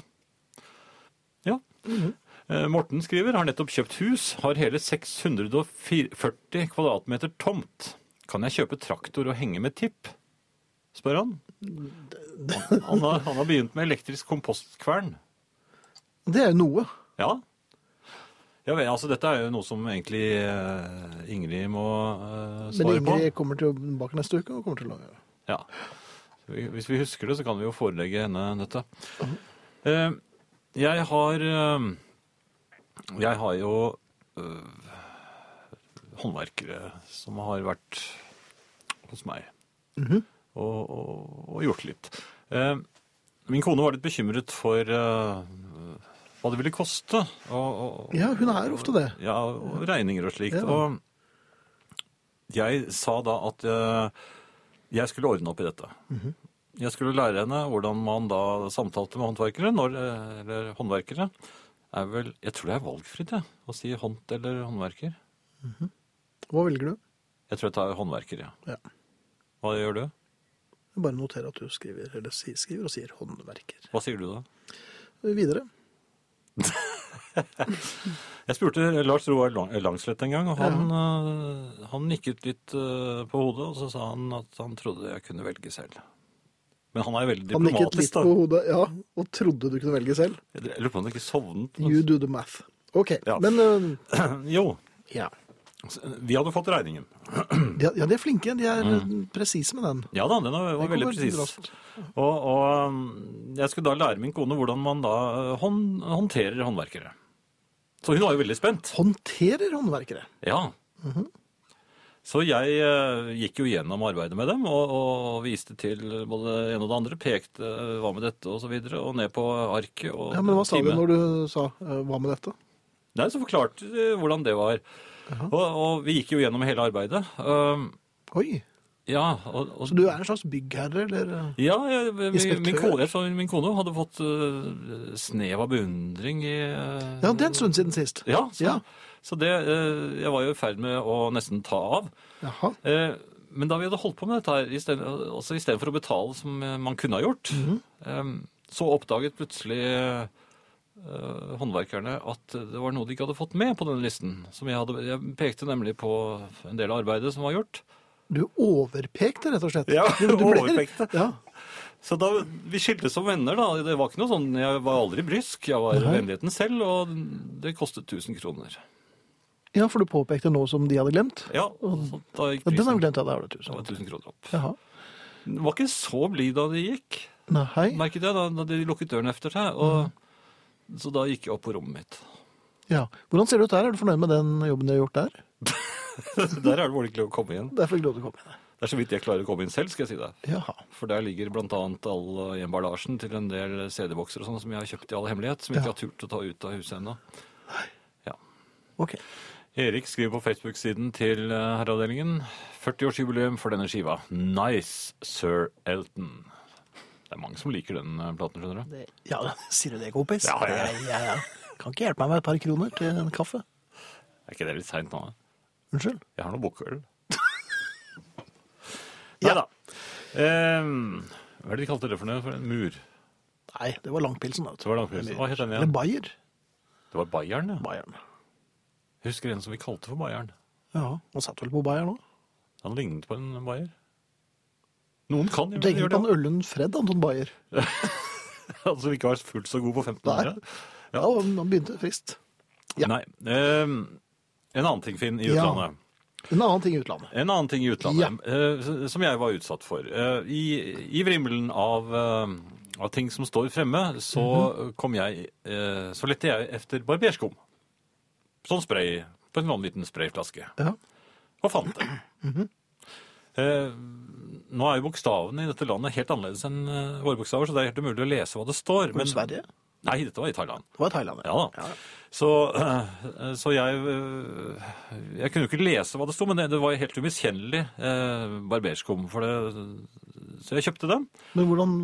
Ja. Eh, Morten skriver har nettopp kjøpt hus, har hele 640 kvadratmeter tomt. Kan jeg kjøpe traktor og henge med tipp? Spør han. Han har, han har begynt med elektrisk kompostkvern. Det er jo noe. Ja. ja vel, altså dette er jo noe som egentlig eh, Ingrid må eh, Men svare på. Ingrid kommer tilbake neste uke og kommer til å gjøre Ja. Så vi- Hvis vi husker det, så kan vi jo forelegge henne dette. Eh, jeg har eh, Jeg har jo eh, håndverkere som har vært hos meg og, og, og gjort litt. Eh, min kone var litt bekymret for eh, hva det ville koste. Og, og, Ja, hun er ofte det. ja, og regninger og slikt. Ja. Og jeg sa da at eh, jeg skulle ordne opp i dette. Mhm. Jeg skulle lære henne hvordan man da samtalte med håndverkere, når, eh, eller håndverkere. Er vel, jeg tror det er valgfritt, jeg, å si hånd eller håndverker. Hva velger du? Jeg tror jeg tar håndverker, ja. Ja. Hva gjør du? Jeg bare noterer at du skriver, eller skriver og sier håndverker. Hva sier du da? Videre. (laughs) Jeg spurte Lars Roar Langslett en gang, og han, ja. han nikket litt eh, på hodet, og så sa han at han trodde jeg kunne velge selv. Men han er jo veldig Han nikket litt diplomatisk, på hodet, ja, og trodde du kunne velge selv. Jeg lurer på om han ikke sovnet. You do the math. Ok, Ja. men uh... (clears throat) Jo, ja. Vi hadde fått regningen. (clears throat) De, ja, de er flinke. De er mm. presise med den. Ja da, den var, var veldig presis. Og, og um, jeg skulle da lære min kone hvordan man da hånd, håndterer håndverkere. Så hun var jo veldig spent. Håndterer håndverkere. Ja. Så jeg gikk jo gjennom arbeidet med dem og, og viste til både det ene og det andre. Pekte hva med dette og så videre, og ned på arket. Og Ja, men hva sa du når du sa hva med dette? Nei, så forklarte de hvordan det var. Og, og vi gikk jo gjennom hele arbeidet. Um, Oi, ja, og, og så du er en slags byggherre, eller? Ja, jeg, min, min, kone, min kone hadde fått uh, snev av beundring i uh, Ja, det er en stund siden sist. Ja, så, Ja. så det uh, Jeg var jo i ferd med å nesten ta av. Jaha. Eh, men da vi hadde holdt på med dette her, i stedet, altså istedenfor å betale som man kunne ha gjort, Mhm. eh, så oppdaget plutselig eh, håndverkerne at det var noe de ikke hadde fått med på denne listen. Som jeg, hadde, jeg pekte nemlig på en del av arbeidet som var gjort. Du overpekte, rett og slett. Ja, Du ble- overpekte. Ja. Så da, Vi skiltes som venner. da. Det var ikke noe sånn, Jeg var aldri brysk. Jeg var Nei. vennligheten selv, og det kostet 1000 kroner. ja, for du påpekte noe som de hadde glemt. Ja, Og da gikk Ja, Den har glemt, ja. Da har du det var 1000 kroner opp. Jaha. Den var ikke så blid da de gikk, Nei. merket jeg, da, da de lukket døren efter seg. Og, Så da gikk jeg opp på rommet mitt. Ja. Hvordan ser det ut der? Er du fornøyd med den jobben du har gjort der? (laughs) Der er det vel ikke lov å komme inn. Du lov til å komme inn. Det er så vidt jeg klarer å komme inn selv, skal jeg si deg. Jaha. For der ligger bl.a. all emballasjen til en del CD-bokser og sånn som jeg har kjøpt i all hemmelighet, som jeg Ja. ikke har turt å ta ut av huset ennå. Ok. Erik skriver på Facebook-siden til eh, Herreavdelingen 40-årsjubileum for denne skiva. Nice, Sir Elton. Det er mange som liker den eh, platen, skjønner du. Det, ja, (laughs) sier du det, kompis? Ja, ja. Jeg, jeg, jeg kan ikke hjelpe meg med et par kroner til en kaffe. Er ikke det litt seint nå? Unnskyld? Jeg har noe bukkøl. (laughs) Ja. Nei da. Um, hva er det de kalte det for noe? For en mur? Nei, det var langpilsen. Det var langpilsen. Hva het den igjen? Eller? Bayer. Det var Bayern, ja. Bayern. Jeg husker en som vi kalte for Bayern. Ja, han satt vel på Bayern òg? Han lignet på en Bayer. Noen kan jo tenker du på han. Øllund Fred Anton Bayer. (laughs) Altså ikke var fullt så god på 1500. Ja, han begynte frist. Ja. Nei. Eh, en annen ting, Finn, i Ja. utlandet. En annen ting i utlandet. En annen ting i utlandet eh, som jeg var utsatt for. Eh, I, i vrimmelen av, eh, av ting som står fremme, så kom jeg eh, Så lette jeg efter barberskum. Sånn spray på en vanlig liten sprayflaske. Ja. Og fant det. eh, nå er jo bokstavene i dette landet helt annerledes enn eh, våre bokstaver, så det er helt umulig å lese hva det står. Men, Sverige? Nei, dette var i Thailand. Det var Thailand, Ja ja da. Så, eh, så jeg eh, Jeg kunne jo ikke lese hva det sto, men det, det var helt umiskjennelig eh, barberskum. For det, så jeg kjøpte den. Men hvordan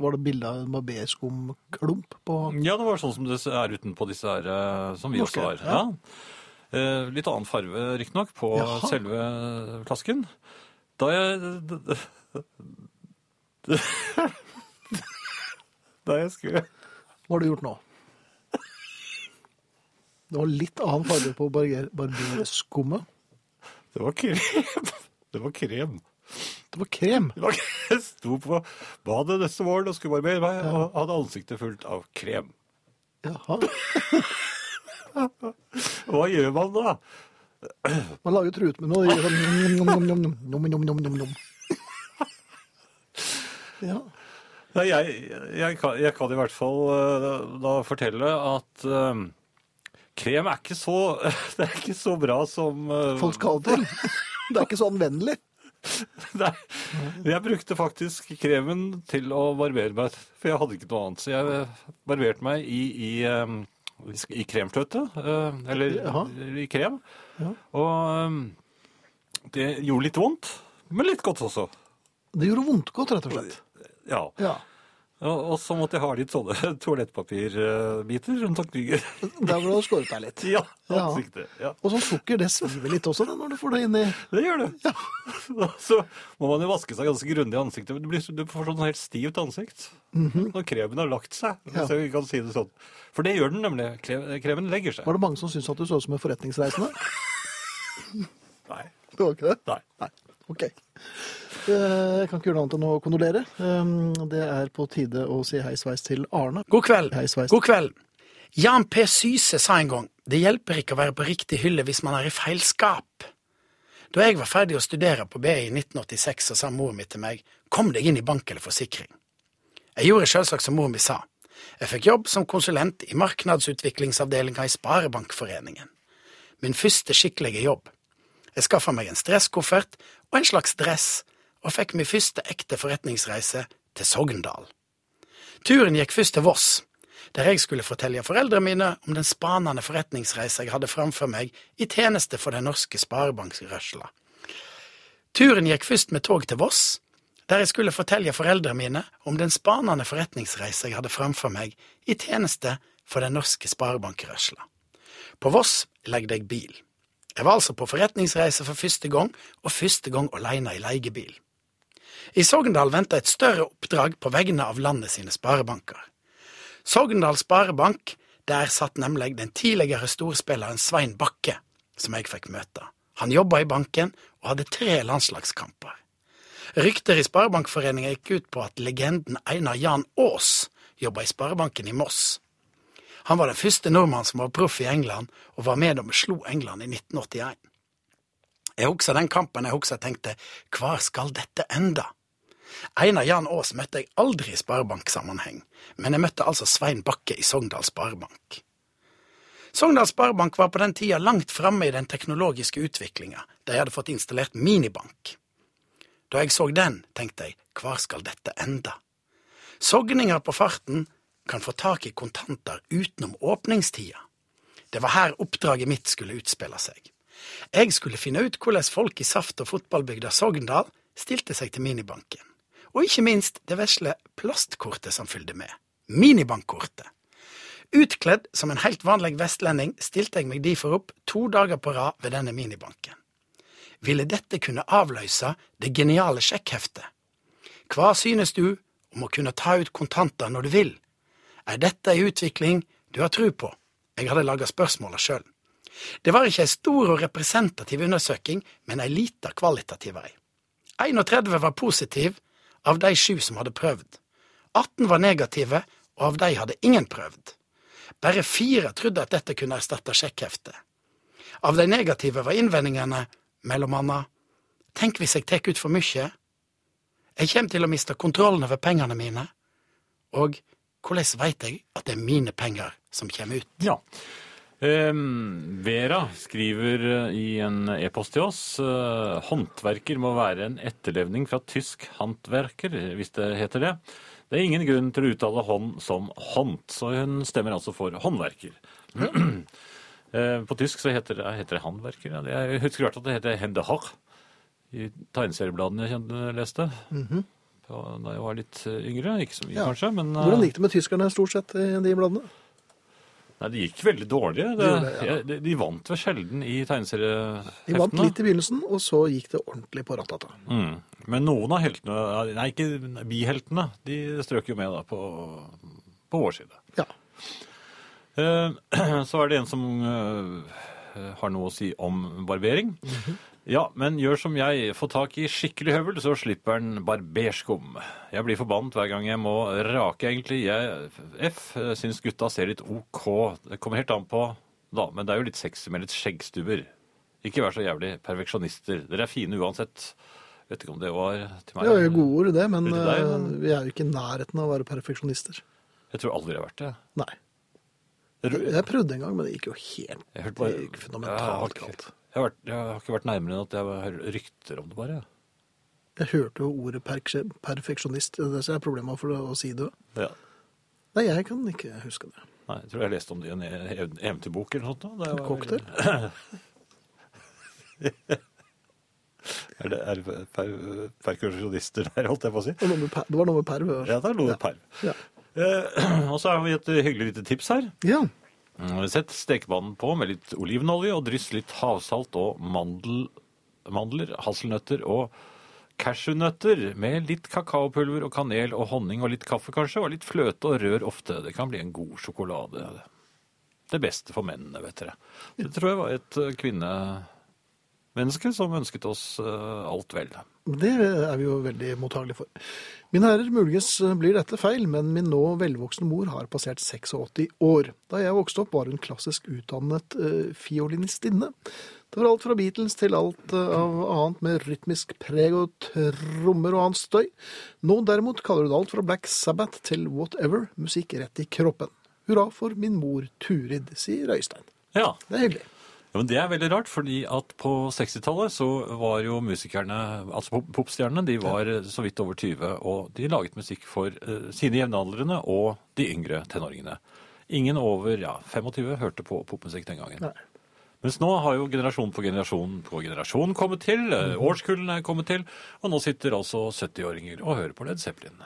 var det bilde av en barberskumklump på Ja, det var sånn som det er utenpå disse her, som vi Norske, også har. ja. Ja. Eh, litt annen farve, riktignok, på Jaha. selve flasken. Da jeg (laughs) Da jeg skulle Hva har du gjort nå? Det var litt annen farge på barber barberskummet. Det var krem. Det var krem. Det var krem. Det var, jeg sto på badet neste morgen og skulle barbere meg, og hadde ansiktet fullt av krem. Jaha. Hva gjør man da? Man lager trut med noe. gjør sånn nom. Ja. Nei, jeg, jeg, kan, jeg kan i hvert fall eh, da fortelle at eh, krem er ikke så (laughs) Det er ikke så bra som uh, Folk skal til. (laughs) Det er ikke så anvendelig. Nei, jeg brukte faktisk kremen til å barbere meg, for jeg hadde ikke noe annet. Så jeg barberte meg i, i, eh, i kremfløte, eller Jaha. i krem. Ja. Og eh, det gjorde litt vondt, men litt godt også. Det gjorde vondt godt, rett og slett. Ja. Ja. Og, så måtte jeg ha litt sånne (laughs) toalettpapirbiter rundt omkring. Der hvor du har skåret deg litt. (laughs) Ja, Ja. ansiktet. Ja, Og sånn sukker, det sviver litt også da, når du får det inn i det gjør det. (laughs) Så må man jo vaske seg ganske grundig i ansiktet. Du, blir, du får sånn helt stivt ansikt når kremen har lagt seg, Hvis Ja. jeg kan si det sånn. For det gjør den nemlig. Kremen legger seg. Var det mange som syntes at du så ut som en forretningsreisende? Nei. Det var ikke det? Nei. Nei. Ok. Eh, Jeg kan ikke gjøre noe annet enn å kondolere. Eh, Det er på tide å si hei sveis til Arne. God kveld. Hei sveis. God kveld. Jan P. Syse sa en gang det hjelper ikke å være på riktig hylle hvis man er i feil skap. Da jeg var ferdig å studere på BI i 1986, så sa moren min til meg kom deg inn i bank eller forsikring. Jeg gjorde selvsagt som moren min sa. Jeg fikk jobb som konsulent i markedsutviklingsavdelinga i Sparebankforeningen. Min første skikkelige jobb. Jeg skaffa meg en stresskoffert og en slags dress, og fikk min første ekte forretningsreise til Sogndal. Turen gikk først til Voss, der jeg skulle fortelle foreldrene mine om den spanende forretningsreisa jeg hadde framfor meg i tjeneste for den norske sparebankrørsla. Turen gikk først med tog til Voss, der jeg skulle fortelle foreldrene mine om den spanende forretningsreisa jeg hadde framfor meg i tjeneste for den norske sparebankrørsla. På Voss legde deg bil. Jeg var altså på forretningsreise for første gang, og første gang alene i leiebil. I Sogndal venta et større oppdrag på vegne av landet sine sparebanker. Sogndal Sparebank, der satt nemlig den tidligere storspilleren Svein Bakke, som jeg fikk møte. Han jobba i banken og hadde tre landslagskamper. Rykter i Sparebankforeningen gikk ut på at legenden Einar Jan Aas jobba i Sparebanken i Moss. Han var den første nordmannen som var proff i England, og var med da vi slo England i 1981. Jeg husker den kampen jeg husker tenkte, hva skal dette enda? Einar Jan Aas møtte jeg aldri i sparebanksammenheng, men jeg møtte altså Svein Bakke i Sogndal Sparebank. Sogndal Sparebank var på den tida langt framme i den teknologiske utviklinga, de hadde fått installert minibank. Da jeg så den, tenkte jeg, hvor skal dette enda? Sogninger på farten kan få tak i kontanter utenom åpningstida. Det var her oppdraget mitt skulle utspille seg. Jeg skulle finne ut hvordan folk i saft- og fotballbygda Sogndal stilte seg til minibanken. Og ikke minst det vesle plastkortet som fulgte med. Minibankkortet. Utkledd som en helt vanlig vestlending stilte jeg meg derfor opp to dager på rad ved denne minibanken. Ville dette kunne avløse det geniale sjekkheftet? Hva synes du om å kunne ta ut kontanter når du vil? Er dette ei utvikling du har tru på? Jeg hadde laga spørsmåla sjøl. Det var ikke ei stor og representativ undersøking, men ei lita kvalitativ ei. 31 var positiv av de sju som hadde prøvd. 18 var negative, og av de hadde ingen prøvd. Bare fire trodde at dette kunne erstatte sjekkheftet. Av de negative var innvendingene mellom anna Tenk hvis jeg tek ut for mye? Jeg kommer til å miste kontrollen over pengene mine. Og hvordan veit jeg at det er mine penger som kommer ut? Ja. Ehm, Vera skriver eh, i en e-post til oss eh, håndverker må være en etterlevning fra tysk håndverker, hvis det heter det. Det er ingen grunn til å uttale hånd som hånd, så hun stemmer altså for håndverker. (clears throat) Eh, På tysk så heter det, heter det håndverker. Ja. Jeg husker hvert at det heter hendehach i tegneseriebladene jeg leste. På- Da jeg var litt eh, yngre. Ikke så mye, Ja. kanskje, men eh, Hvordan gikk det med tyskerne stort sett i de bladene? Nei, det gikk veldig dårlig. Det, de, det, ja. de, de vant vel sjelden i tegneserieheftene. De vant litt i begynnelsen, og så gikk det ordentlig på rattata. Mm. Men noen av heltene, nei, ikke biheltene, de strøk jo med da på, på vår side. Ja. Eh, (clears throat) Så er det en som eh, har noe å si om barbering. Ja, men gjør som jeg, få tak i skikkelig høvel, så slipper den barberskum. Jeg blir forbannet hver gang jeg må rake, egentlig. Jeg, F, syns gutta ser litt OK. Det kommer helt an på, da, men det er jo litt sexy med litt skjeggstubber. Ikke vær så jævlig perfeksjonister. Dere er fine uansett. Vet ikke om det var til meg. Det jo gode ord, det, men deg, eh, men- vi er jo ikke i nærheten av å være perfeksjonister. Jeg tror aldri jeg har vært det. Nei. Jeg, Jeg prøvde en gang, men det gikk jo helt bare, gikk fundamentalt ikke- galt. Jeg har, vært, jeg har ikke vært nærmere enn at jeg har rykter om det bare. Jeg hørte jo ordet perk- perfeksjonist, det er problemet for å si det. Ja. Nei, jeg kan ikke huske det. Nei, jeg tror jeg leste om det i en ev- eventyrbok eller noe sånt. da. Det var- Cocktail? (laughs) Er det er det per, perkusjonister der, holdt jeg på å si? Det var noe med per- Det var noe med perv. Ja, det er noe perv. Ja. Eh, (clears throat) og så har vi et hyggelig lite tips her. ja. Mm, Sett stekepannen på med litt olivenolje og dryss litt havsalt og mandel, mandler, hasselnøtter og cashewnøtter med litt kakaopulver og kanel og honning og litt kaffe kanskje, og litt fløte og rør ofte. Det kan bli en god sjokolade. Det beste for mennene, vet dere. Det tror jeg var et eh, kvinnemenneske som ønsket oss eh, alt vel. Det er vi jo veldig mottagelige for. Mine herrer, muligens blir dette feil, men min nå velvoksne mor har passert 86 år. Da jeg vokste opp, var hun klassisk utdannet uh, fiolinistinne. Det var alt fra Beatles til alt uh, av annet med rytmisk preg og trommer og annen støy. Nå derimot kaller hun alt fra Black Sabbath til whatever, musikk rett i kroppen. Hurra for min mor Turid, sier Øystein. Ja, Det er hyggelig. Ja, men Det er veldig rart, fordi at på 60-tallet så var jo musikerne, altså pop- popstjernene, de var så vidt over 20, og de laget musikk for uh, sine jevnaldrende og de yngre tenåringene. Ingen over ja, 25 hørte på popmusikk den gangen. Nei. Mens nå har jo generasjon på generasjon på generasjon kommet til, eh, årskullene er kommet til, og nå sitter altså 70-åringer og hører på Led Zeppelin.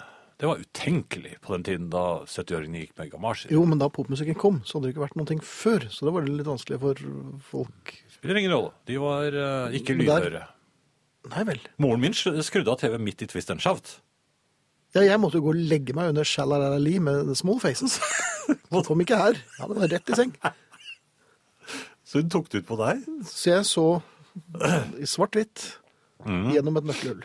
Det var utenkelig på den tiden da 70-åringene gikk med gamasjer. Jo, men da popmusikken kom, så hadde det ikke vært noe før. Så det var litt vanskelig for folk. Spiller ingen rolle. De var uh, ikke lydhøre. Nei vel. Moren min skrudde av TV midt i Twist and Shout. Ja, jeg måtte jo gå og legge meg under Shalalali med The Small Faces. (laughs) Han kom ikke her. Ja, det var rett i seng. Så hun tok det ut på deg? Så jeg så i svart-hvitt gjennom et nøkkelhull.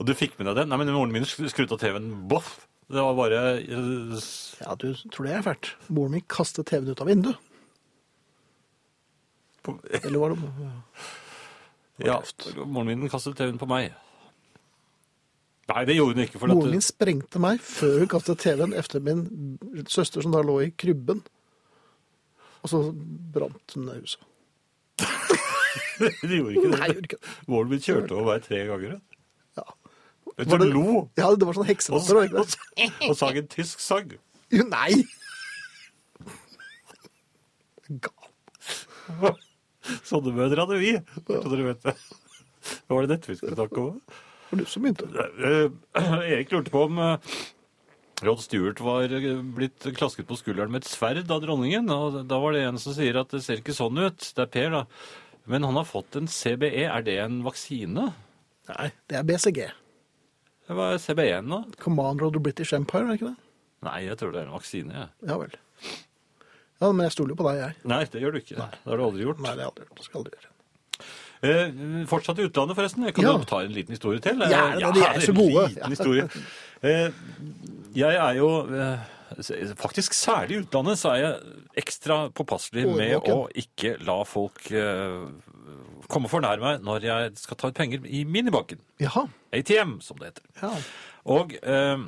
Og du fikk med deg den? Nei, men moren min sk- skrudde av TV-en. Boff! Det var bare eh, Ja, du tror det er fælt. Moren min kastet TV-en ut av vinduet. på, Eller var det Ja, moren min kastet TV-en på meg. Nei, det gjorde hun ikke. Moren min sprengte meg før hun kastet TV-en efter min søster som da lå i krybben. Og så brant hun huset. (laughs) det gjorde ikke Nei, det. jeg gjorde ikke det. Moren min kjørte over meg tre ganger. Vet Var du, det- lo Ja, det var sånn hekselatter. Og, og, og sang en tysk sang. Jo, nei! Gal. Sånne mødre hadde vi. Så dere vet det. Hva var det dette vi skulle snakke om? Det var du som begynte. Eh, (clears throat) Erik lurte på om eh, Rod Stewart var eh, blitt klasket på skulderen med et sverd av dronningen. Og da var det en som sier at det ser ikke sånn ut. Det er Per, da. Men han har fått en CBE. Er det en vaksine? Nei, det er BCG. Hva er CB1 da? Commander of the British Empire, er det ikke det? Nei, jeg tror det er en vaksine. jeg. Ja vel. Ja, men jeg stoler jo på deg, jeg. Nei, det gjør du ikke. Det har du aldri gjort. Nei, det har jeg aldri gjort. Det skal aldri gjøre. Eh, fortsatt i utlandet, forresten. Jeg kan Ja. ta en liten historie til. Ja, Eh, de er så gode. En liten historie. Eh, jeg er jo eh, Faktisk særlig i utlandet så er jeg ekstra påpasselig med å ikke la folk eh, komme for nær meg når jeg skal ta ut penger i minibanken. Jaha. ATM, som det heter. Ja. Og eh,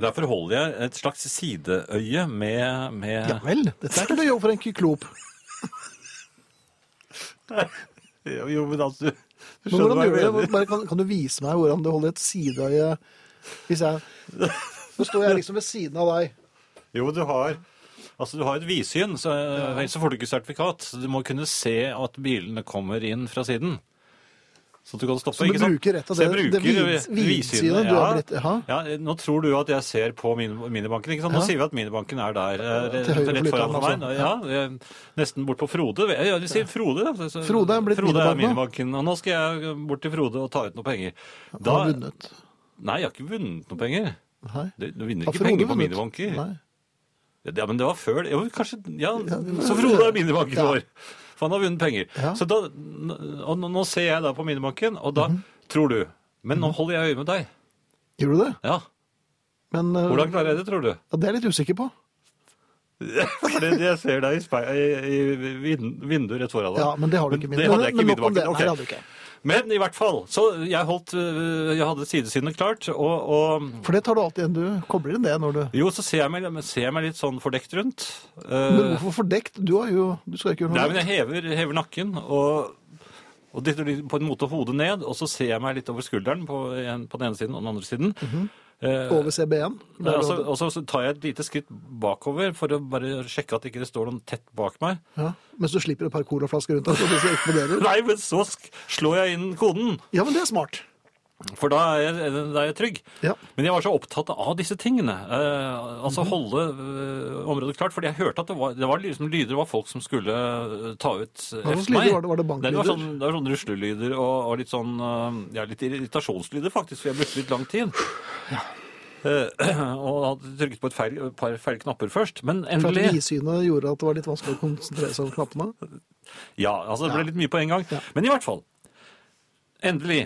derfor holder jeg et slags sideøye med, med ja vel. Dette er ikke noe jobb for en kyklop. (laughs) Jo, jo, men altså Du, du Men hvordan hva gjør jeg du det? Bare, kan, kan du vise meg hvordan du holder et sideøye Hvis jeg Nå står jeg liksom ved siden av deg. Jo, du har Altså, du har et vidsyn, så ja. så får du ikke sertifikat. Du må kunne se at bilene kommer inn fra siden. Så du kan stoppe. Så du bruker rett og slett det det vids- vidsynet, du du har blitt- ha? Ja, nå tror du at jeg ser på min, minibanken, ikke sant? Nå Ja. sier vi at minibanken er der, eh, for rett foran for meg. lytteren, Ja, nesten bort på Frode. Ja, vi sier Frode. Så- Frode er blitt Frode er minibanken. Og nå skal jeg bort til Frode og ta ut noen penger. Du har vunnet. Nei, jeg har ikke vunnet noen penger. Nei. Du, du vinner ikke penger på minibanker. Nei. Ja, men det var før. Jo, kanskje Ja, så Frode er minibanken vår. For han har vunnet penger. Så da, og nå- nå ser jeg da på minibanken, og da Mhm. tror du Men nå holder jeg øye med deg. Gjør du det? Ja. Men uh, Hvordan klarer jeg det, tror du? ja, det er jeg litt usikker på. (laughs) Fordi jeg ser deg i, i, i vinduet rett foran deg. Ja, Men det har du ikke. Men det hadde jeg ikke i minibanken. Nei, Men i hvert fall. Så jeg holdt øh, Jeg hadde sidesynet klart, og, og For det tar du alltid igjen. Du kobler inn det når du Jo, så ser jeg meg, ser jeg meg litt sånn fordekt rundt. Men Eh, hvorfor fordekt? Du har jo Du skal ikke gjøre Nei, men jeg hever, hever nakken og, og dytter på en måte hodet ned, og så ser jeg meg litt over skulderen på, på den ene siden og den andre siden. Eh, Over CB1. altså, og så, så tar jeg et lite skritt bakover for å bare sjekke at det ikke står noen tett bak meg. ja. Mens du slipper et par colaflasker rundt deg. Nei, men så slår jeg inn koden, Ja, men det er smart. For da er jeg, da er jeg trygg. Ja. Men jeg var så opptatt av disse tingene. Eh, altså holde eh, området klart. Fordi jeg hørte at det var, det var liksom lyder det var folk som skulle eh, ta ut eh, Hva meg. var det? Var det banklyder? det var sånn, det var sånn ruslelyder og, og litt sånn eh, Ja, litt irritasjonslyder, faktisk, for jeg brukte litt lang tid. Eh, (clears throat) og hadde trykket på et, feil, par feil knapper først. Men For at endelig vidsynet gjorde at det var litt vanskelig å konsentrere seg om knappene. Ja, altså det ble litt mye på en gang. Ja. Men i hvert fall. Endelig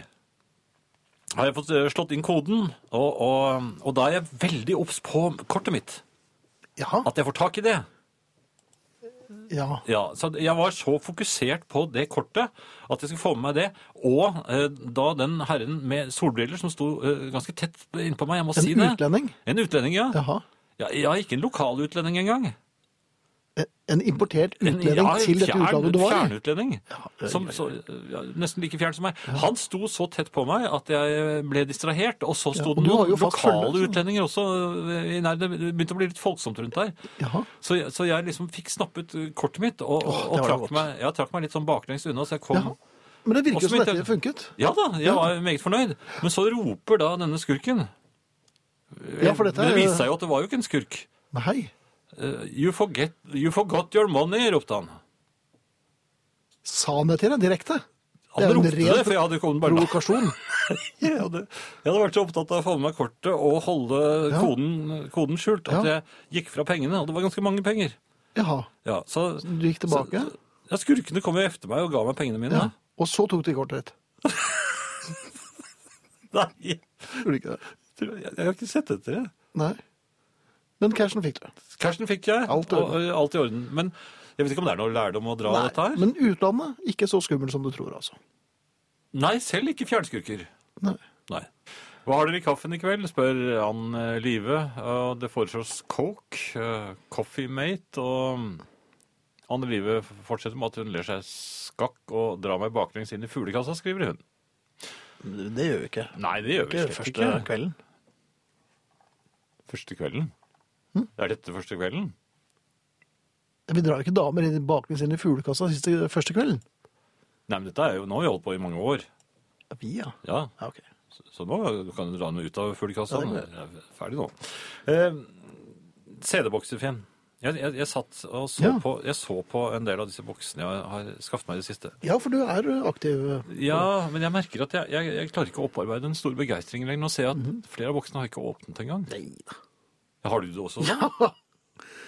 har jeg fått eh, slått inn koden, og, og, og da er jeg veldig obs på kortet mitt. Jaha. At jeg får tak i det. Ja. Ja, så jeg var så fokusert på det kortet at jeg skulle få med meg det. Og eh, da den herren med solbriller som sto eh, ganske tett innpå meg, jeg må En si det. En utlending? En utlending, ja. Jaha. ja. Ja, ikke en lokal utlending engang. En- importert En- utlending ja, til dette utlandet du var i? Fjernutlending. Som, så, ja, nesten like fjern som meg. Han sto så tett på meg at jeg ble distrahert. Og så Ja, sto og det noen lokale følge, utlendinger også nei. Det begynte å bli litt folksomt rundt der. Så, jeg- så jeg liksom fikk snappet eh, kortet mitt og, oh, og trakk, meg, jeg trakk meg litt sånn baklengs unna. Så jeg kom. Men det virker som dette dette funket. Ja da, jeg var meget fornøyd. Men så roper da denne skurken. Ja, for dette er det viste seg jo at det var jo ikke en skurk. Nei. Eh, you, forget, you forgot your money, ropte han. Sa han det til deg direkte? Han Det ropte det, for jeg hadde kommet bare Provokasjon. (laughs) jeg hadde, jeg hadde vært så opptatt av å få med meg kortet og holde Ja. koden, koden skjult at Ja. jeg gikk fra pengene, og det var ganske mange penger. Jaha. Ja, så, Du gikk tilbake? Så, ja, skurkene kom jo efter meg og ga meg pengene mine. Ja. Og så tok de kortet ditt. (laughs) Nei, Gjorde de ikke det? jeg, jeg har ikke sett etter det. Nei. Men cashen fikk du. Cashen fikk jeg, Alt og, og alt i orden. Men jeg vet ikke om det er noe lærdom å dra av dette her. Men utlandet, ikke så skummelt som du tror, altså. Nei, selv ikke fjernskurker. Nei. Nei. Hva har dere i kaffen i kveld, spør Ann eh, Live. Det foreslås Coke, eh, Coffee Mate, og Anne Live fortsetter med at hun ler seg skakk og drar meg baklengs inn i fuglekassa, skriver hun. Det gjør vi ikke. Nei, det gjør vi Ikke første ikke. kvelden. Første kvelden? Hm? Er dette første kvelden? Vi drar jo ikke damer inn baklengs inn i fuglekassa siste, første kvelden. Nei, men dette er jo, nå har vi holdt på i mange år. Ja, Vi, ja. Ja, ja ok. så, så nå kan du dra den ut av fuglekassa. Ja, det er ferdig nå. Eh, CD-bokser, Finn. Jeg, jeg, jeg satt og så, Ja. på, jeg så på en del av disse boksene jeg har skaffet meg i det siste. Ja, for du er aktiv. Ja, men jeg merker at jeg, klarer ikke å opparbeide en stor begeistring lenger. Nå ser jeg at Mhm. flere av boksene har ikke åpnet engang. Nei da. Har du det også? sånn? Ja,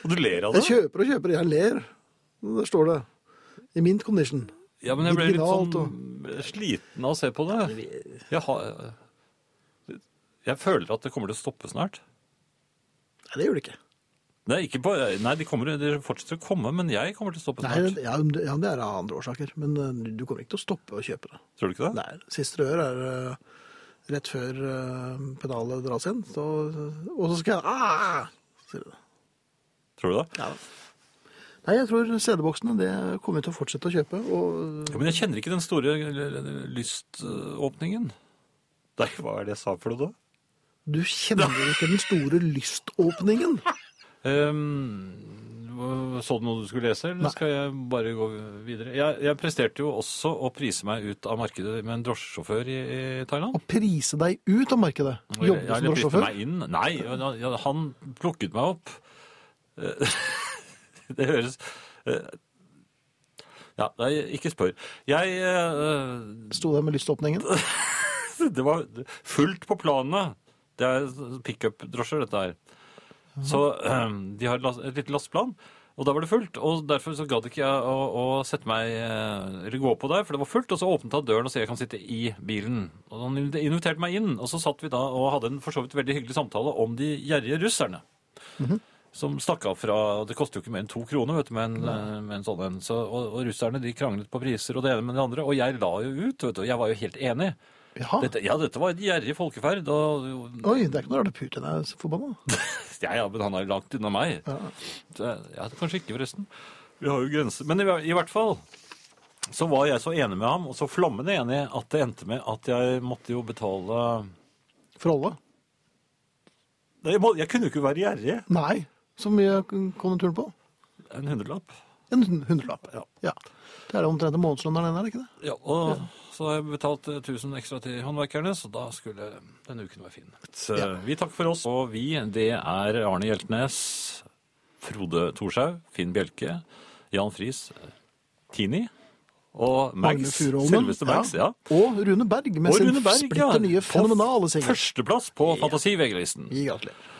Og du ler av det? jeg kjøper og kjøper. Jeg ler. Der står det. I mint condition. Ja, men jeg ble litt sånn sliten av å se på det. Jeg, har, jeg føler at det kommer til å stoppe snart. Nei, det gjør det ikke. Nei, ikke på, nei de, kommer, de fortsetter å komme, men jeg kommer til å stoppe Nei, snart. ja, det- ja, det er av andre årsaker. Men eh, du kommer ikke til å stoppe å kjøpe det. Tror du ikke det? Nei, siste rør er eh, rett før uh, pedalet dras igjen. Så, og så skal jeg ah! sier du det. Tror du det? Ja. Nei, jeg tror CD-boksene det kommer vi til å fortsette å kjøpe. Og Ja, men jeg kjenner ikke den store lyståpningen. Nei, hva er det jeg sa for noe da? du kjenner ikke den store lyståpningen. (laughs) Ehm, så du noe du skulle lese, eller Nei. skal jeg bare gå videre? Jeg, jeg presterte jo også å prise meg ut av markedet med en drosjesjåfør i, i Thailand. Å prise deg ut av markedet. Og jeg- Jobbe jeg som drosjesjåfør. meg inn. Nei, han plukket meg opp. Eh, (laughs) Det høres eh, Ja, ikke spør. Jeg uh... Sto der med lyståpningen. (laughs) Det var fullt på planene. Det er pickup-drosjer, dette her. Så eh, de har et lite lasteplan, og da var det fullt. Og derfor så gadd ikke jeg å, å sette meg eh, eller gå på der, for det var fullt. Og så åpnet han døren og sa jeg kan sitte i bilen. Og han inviterte meg inn, og så satt vi da og hadde en for så vidt veldig hyggelig samtale om de gjerrige russerne. Som stakk av fra Det koster jo ikke mer enn to kroner vet du, med en, mm. med en sånn en. Så, og, og russerne de kranglet på priser og det ene med det andre. Og jeg la jo ut, vet du. og Jeg var jo helt enig. Jaha. Dette, ja, dette var et gjerrig folkeferd. Og, Oi, det er ikke noe rart at Putin er så forbanna. (laughs) ja, ja, men han er langt unna meg. Ja. Så, ja, kanskje ikke, forresten. Vi har jo grenser. Men i, i hvert fall så var jeg så enig med ham, og så flammende enig, at det endte med at jeg måtte jo betale For alle? Jeg, må, jeg kunne jo ikke være gjerrig. Nei. Så mye kom turen på? En hundrelapp. En hundrelapp. Ja. ja. Det er omtrent en månedslønn der, er det ikke det? Ja, og så har jeg betalt eh, 1000 ekstra til håndverkerne, så da skulle denne uken være fin. Så, Ja. Vi takker for oss, og vi, det er Arne Hjeltnes, Frode Thorshaug, Finn Bjelke, Jan Friis, Tini og Mags, selveste Mags, ja. Og Rune Berg med sin ja. splitter nye fenomenale singel. Førsteplass på Fantasi-VG-listen. Gratulerer.